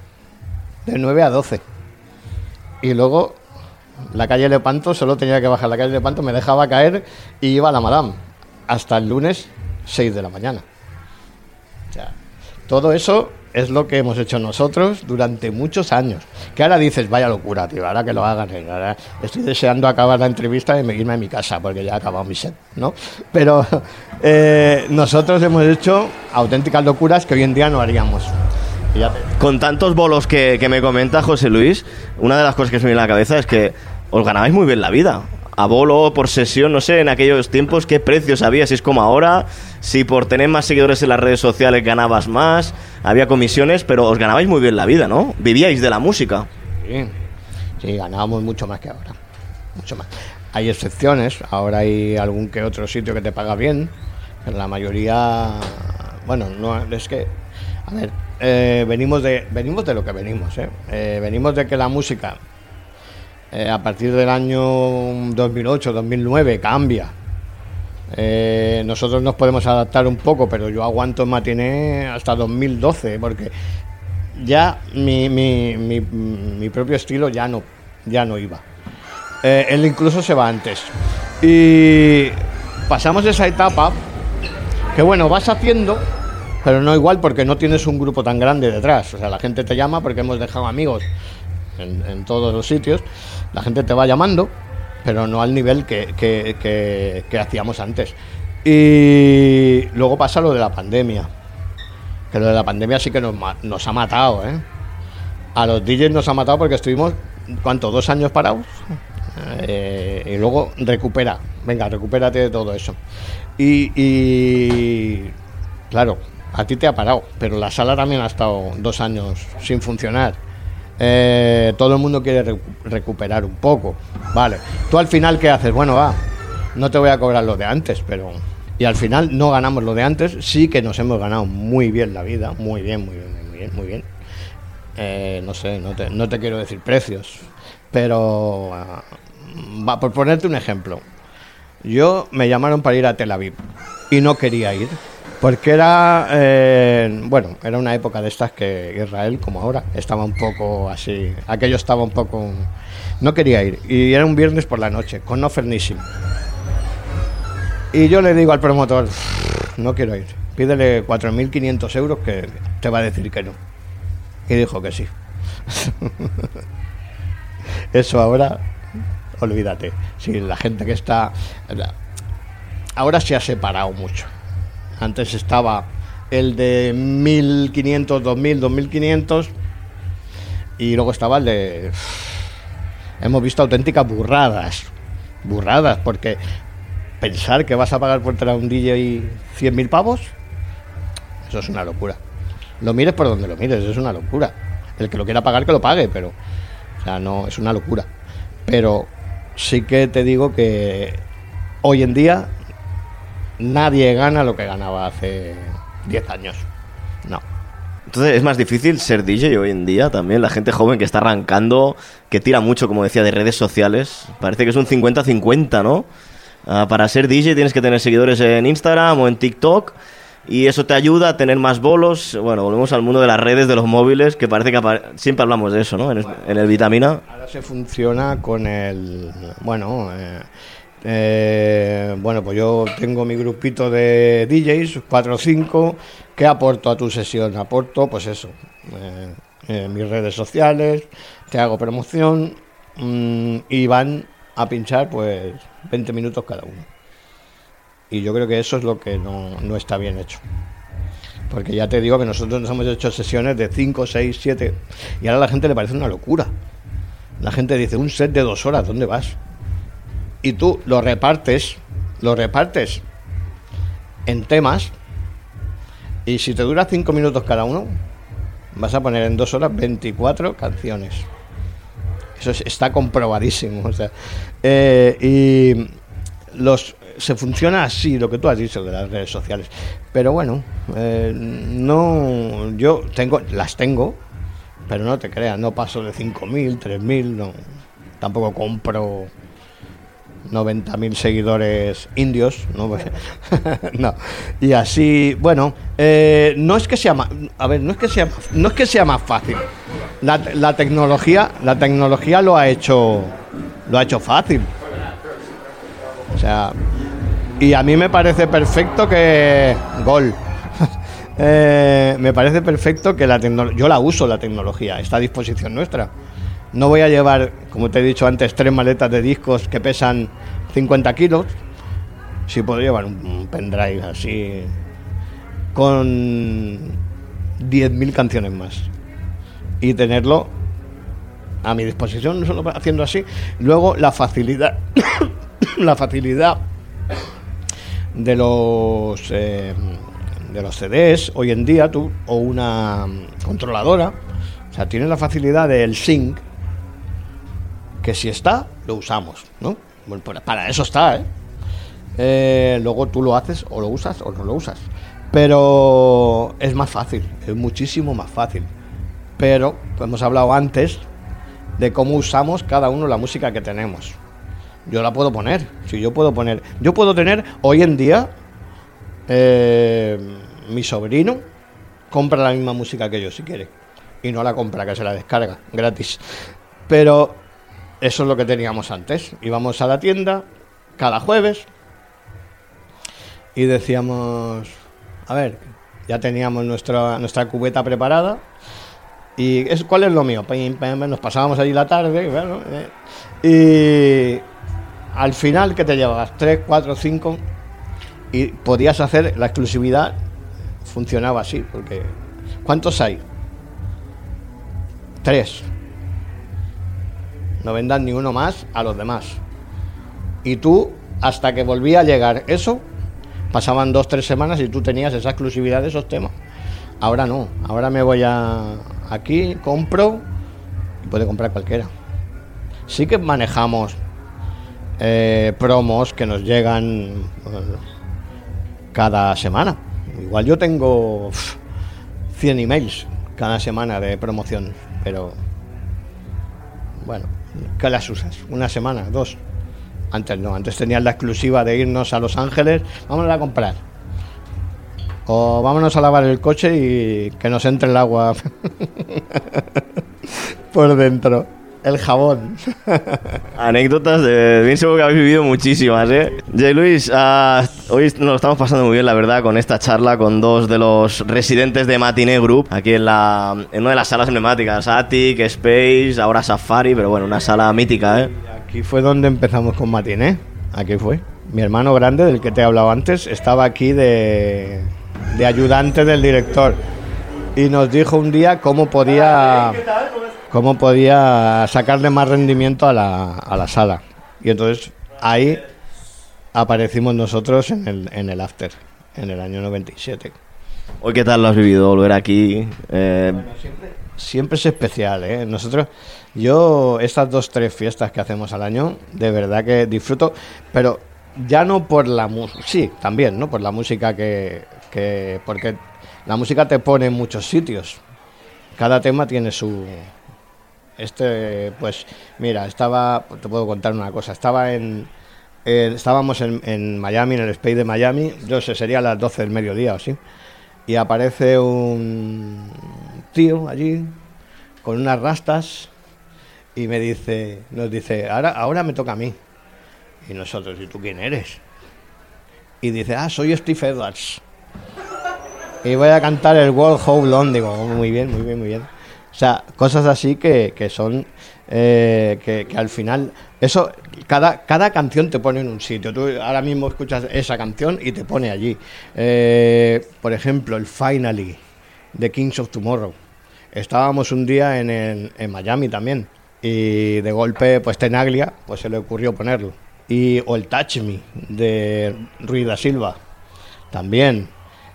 De 9 a 12. Y luego la calle Lepanto, solo tenía que bajar la calle Lepanto, me dejaba caer y iba a la Madame. Hasta el lunes, 6 de la mañana. O sea, todo eso es lo que hemos hecho nosotros durante muchos años. Que ahora dices, vaya locura, tío, ahora que lo hagan. eh, Ahora estoy deseando acabar la entrevista y me- irme a mi casa porque ya ha acabado mi set, ¿no? Pero eh, nosotros hemos hecho auténticas locuras que hoy en día no haríamos. Con tantos bolos que, que me comenta José Luis, una de las cosas que se me viene a la cabeza es que os ganabais muy bien la vida. A bolo, por sesión, no sé, en aquellos tiempos qué precios había, si es como ahora, si por tener más seguidores en las redes sociales ganabas más, había comisiones, pero os ganabais muy bien la vida, ¿no? Vivíais de la música. Sí, sí, ganábamos mucho más que ahora. Mucho más. Hay excepciones, ahora hay algún que otro sitio que te paga bien, pero la mayoría, bueno, no es que, a ver, eh, venimos de venimos de lo que venimos, ¿eh? Eh, venimos de que la música eh, a partir del año 2008, 2009 cambia. Eh, nosotros nos podemos adaptar un poco, pero yo aguanto en matiné hasta 2012, porque ya mi, mi, mi, mi propio estilo ya no, ya no iba. Eh, él incluso se va antes. Y pasamos esa etapa que bueno, vas haciendo, pero no igual porque no tienes un grupo tan grande detrás. O sea, la gente te llama porque hemos dejado amigos en, todos los sitios. La gente te va llamando, pero no al nivel que, que- hacíamos antes. Y luego pasa lo de la pandemia. Que lo de la pandemia sí que nos, nos ha matado, ¿eh? A los DJs nos ha matado porque estuvimos, ¿cuánto? ¿Dos años parados? Eh, y luego recupera, venga, recupérate de todo eso. Y, claro, a ti te ha parado, pero la sala también ha estado dos años sin funcionar. Eh, todo el mundo quiere recu- recuperar un poco. Vale, tú al final, ¿qué haces? Bueno, va, no te voy a cobrar lo de antes, pero... Y al final no ganamos lo de antes, sí que nos hemos ganado muy bien la vida, muy bien, muy bien, muy bien, muy bien. Eh, no sé, no te, no te quiero decir precios, pero ah, va, por ponerte un ejemplo, yo me llamaron para ir a Tel Aviv y no quería ir, porque era, eh, bueno, era una época de estas que Israel, como ahora, estaba un poco así, aquello estaba un poco, no quería ir, y era un viernes por la noche, con no fernísimo. Y yo le digo al promotor, no quiero ir, pídele 4.500 euros que te va a decir que no. Y dijo que sí. Eso ahora, olvídate. Si la gente que está... Ahora se ha separado mucho. Antes estaba el de 1.500, 2.000, 2.500 y luego estaba el de... Hemos visto auténticas burradas. Burradas, porque pensar que vas a pagar por traer a un DJ 100.000 pavos, eso es una locura. Lo mires por donde lo mires, es una locura. El que lo quiera pagar, que lo pague, pero. O sea, no, es una locura. Pero sí que te digo que hoy en día nadie gana lo que ganaba hace 10 años. No. Entonces es más difícil ser DJ hoy en día también. La gente joven que está arrancando, que tira mucho, como decía, de redes sociales. Parece que es un 50-50, ¿no? Ah, para ser DJ tienes que tener seguidores en Instagram o en TikTok. Y eso te ayuda a tener más bolos. Bueno, volvemos al mundo de las redes, de los móviles, que parece que siempre hablamos de eso, ¿no? En el Vitamina. Ahora se funciona con el. Bueno, eh, eh, bueno, pues yo tengo mi grupito de DJs, 4 o 5, que aporto a tu sesión. Aporto, pues eso, eh, mis redes sociales, te hago promoción mm, y van a pinchar, pues, 20 minutos cada uno. Y yo creo que eso es lo que no, no está bien hecho. Porque ya te digo que nosotros nos hemos hecho sesiones de 5, 6, 7 y ahora a la gente le parece una locura. La gente dice, un set de dos horas, ¿dónde vas? Y tú lo repartes, lo repartes en temas y si te dura cinco minutos cada uno, vas a poner en dos horas 24 canciones. Eso es- está comprobadísimo. o sea, eh, y los se funciona así, lo que tú has dicho de las redes sociales. Pero bueno, eh, no, yo tengo, las tengo, pero no te creas, no paso de 5.000, 3.000, no. Tampoco compro 90.000 seguidores indios, ¿no? Y así, bueno, eh, no es que sea más, a ver, no es que sea, no es que sea más fácil. La, la tecnología, la tecnología lo ha hecho, lo ha hecho fácil. O sea, y a mí me parece perfecto que gol. Eh, me parece perfecto que la tecnología, yo la uso la tecnología, está a disposición nuestra. No voy a llevar, como te he dicho antes, tres maletas de discos que pesan 50 kilos. Sí puedo llevar un, pendrive así con 10.000 canciones más y tenerlo a mi disposición, solo haciendo así. Luego la facilidad, la facilidad de los eh, de los CDs hoy en día tú o una controladora o sea tienes la facilidad del sync que si está lo usamos no bueno, pues para eso está ¿eh? Eh, luego tú lo haces o lo usas o no lo usas pero es más fácil es muchísimo más fácil pero hemos hablado antes de cómo usamos cada uno la música que tenemos yo la puedo poner. Si yo puedo poner. Yo puedo tener hoy en día. eh, mi sobrino compra la misma música que yo si quiere. Y no la compra, que se la descarga gratis. Pero eso es lo que teníamos antes. Íbamos a la tienda cada jueves y decíamos. A ver, ya teníamos nuestra, nuestra cubeta preparada. ¿Y es, cuál es lo mío? Nos pasábamos allí la tarde. bueno, eh, y al final que te llevabas 3, 4, 5 y podías hacer la exclusividad funcionaba así porque ¿cuántos hay? Tres. No vendan ni uno más a los demás. Y tú, hasta que volvía a llegar eso, pasaban dos, tres semanas y tú tenías esa exclusividad de esos temas. Ahora no, ahora me voy a aquí, compro y puede comprar cualquiera. Sí que manejamos eh, promos que nos llegan eh, cada semana. Igual yo tengo uf, 100 emails cada semana de promoción, pero bueno, ¿qué las usas? ¿Una semana? ¿Dos? Antes no, antes tenías la exclusiva de irnos a Los Ángeles, vámonos a comprar. O vámonos a lavar el coche y que nos entre el agua por dentro. El jabón. Anécdotas de bien seguro que habéis vivido muchísimas, ¿eh? J. Luis, ah, hoy nos lo estamos pasando muy bien, la verdad, con esta charla con dos de los residentes de Matiné Group, aquí en, la, en una de las salas emblemáticas, Attic, Space, ahora Safari, pero bueno, una sala mítica, ¿eh? Aquí fue donde empezamos con Matiné. Aquí fue. Mi hermano grande, del que te he hablado antes, estaba aquí de, de ayudante del director. Y nos dijo un día cómo podía, cómo podía sacarle más rendimiento a la, a la sala. Y entonces ahí aparecimos nosotros en el, en el After, en el año 97. Hoy, ¿qué tal lo has vivido? Volver aquí. eh, Siempre es especial, ¿eh? Nosotros, yo, estas dos, tres fiestas que hacemos al año, de verdad que disfruto, pero ya no por la música, sí, también, ¿no? Por la música que, que, porque la música te pone en muchos sitios. Cada tema tiene su... Este, pues, mira, estaba, te puedo contar una cosa, estaba en, eh, estábamos en, en Miami, en el Space de Miami, yo sé, sería a las 12 del mediodía o así, y aparece un tío allí con unas rastas y me dice, nos dice, ahora, ahora me toca a mí. Y nosotros, ¿y tú quién eres? Y dice, ah, soy Steve Edwards. Y voy a cantar el World Hold On. Digo, "Oh, muy bien, muy bien, muy bien. O sea, cosas así que, que son, eh, que, que al final, eso, cada, cada canción te pone en un sitio. Tú ahora mismo escuchas esa canción y te pone allí. Eh, por ejemplo, el Finally de Kings of Tomorrow. Estábamos un día en, el- en Miami también y de golpe, pues Tenaglia, pues se le ocurrió ponerlo. Y, o el Touch Me de Ruiz da Silva, también.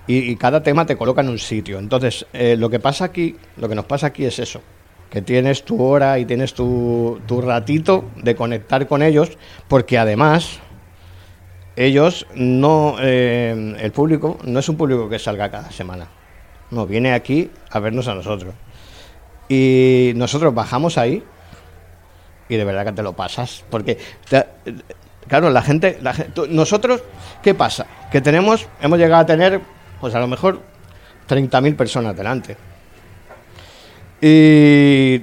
Y, y cada tema te coloca en un sitio. Entonces, eh, lo que pasa aquí, lo que nos pasa aquí es eso, que tienes tu hora y tienes tu, tu ratito de conectar con ellos, porque además ellos no, eh, el público no es un público que salga cada semana. No, viene aquí a vernos a nosotros. Y nosotros bajamos ahí y de verdad que te lo pasas. Porque, claro, la gente, la gen- tú- nosotros, ¿qué pasa? Que tenemos, hemos llegado a tener, pues a lo mejor 30.000 personas delante. Y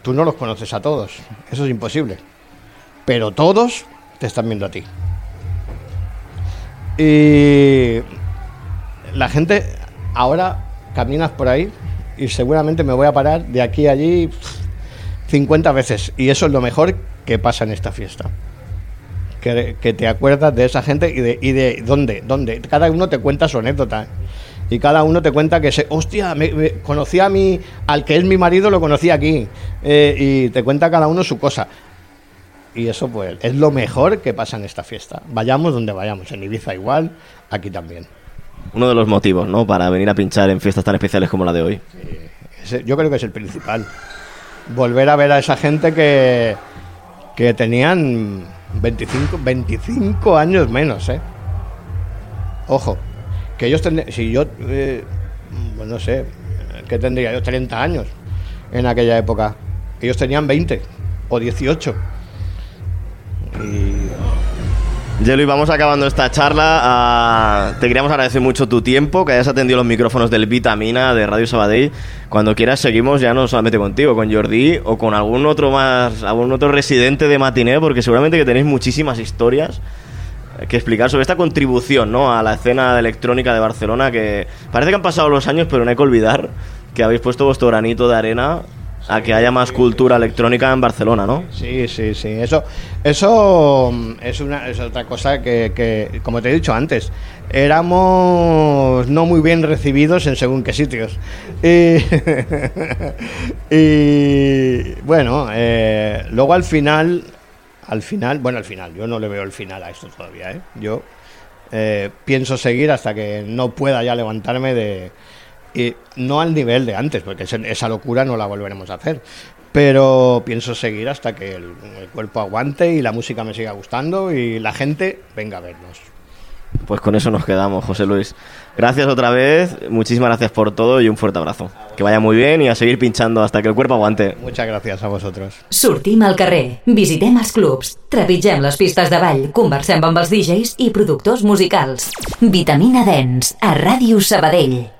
tú no los conoces a todos, eso es imposible. Pero todos te están viendo a ti. Y la gente, ahora caminas por ahí y seguramente me voy a parar de aquí a allí pf, 50 veces. Y eso es lo mejor que pasa en esta fiesta. Que, que te acuerdas de esa gente y de, y de dónde, dónde. Cada uno te cuenta su anécdota. Y cada uno te cuenta que se, hostia, me, me- conocí a mi, al que es mi marido, lo conocí aquí. Eh, y te cuenta cada uno su cosa. Y eso pues es lo mejor que pasa en esta fiesta. Vayamos donde vayamos, en Ibiza igual, aquí también. Uno de los motivos, ¿no? Para venir a pinchar en fiestas tan especiales como la de hoy. Ese- yo creo que es el principal. Volver a ver a esa gente que, que tenían 25, 25 años menos, ¿eh? Ojo, que ellos tendrían, si yo, eh, pues no sé, ¿qué tendría yo? 30 años en aquella época. Ellos tenían 20 o 18. Y Yelo, y vamos acabando esta charla. Ah, te queríamos agradecer mucho tu tiempo, que hayas atendido los micrófonos del Vitamina de Radio Sabadell. Cuando quieras seguimos ya no solamente contigo, con Jordi o con algún otro más, algún otro residente de Matiné, porque seguramente que tenéis muchísimas historias que explicar sobre esta contribución ¿no? a la escena electrónica de Barcelona, que parece que han pasado los años, pero no hay que olvidar que habéis puesto vuestro granito de arena a que haya más cultura electrónica en Barcelona, ¿no? Sí, sí, sí. Eso, eso mm, es, una, es otra cosa que, que, como te he dicho antes, éramos no muy bien recibidos en según qué sitios. Y, y, bueno, eh, luego al final, al final, bueno, al final, yo no le veo el final a esto todavía, ¿eh? Yo eh, pienso seguir hasta que no pueda ya levantarme de... Y no al nivel de antes, porque esa locura no la volveremos a hacer. Pero pienso seguir hasta que el, el cuerpo aguante y la música me siga gustando y la gente venga a vernos. Pues con eso nos quedamos, José Luis. Gracias otra vez, muchísimas gracias por todo y un fuerte abrazo. Que vaya muy bien y a seguir pinchando hasta que el cuerpo aguante. Muchas gracias a vosotros. Sortim al carrer, visitem els clubs, trepitgem les pistes de ball, conversem amb els DJs i productors musicals. Vitamina Dance, a Ràdio Sabadell.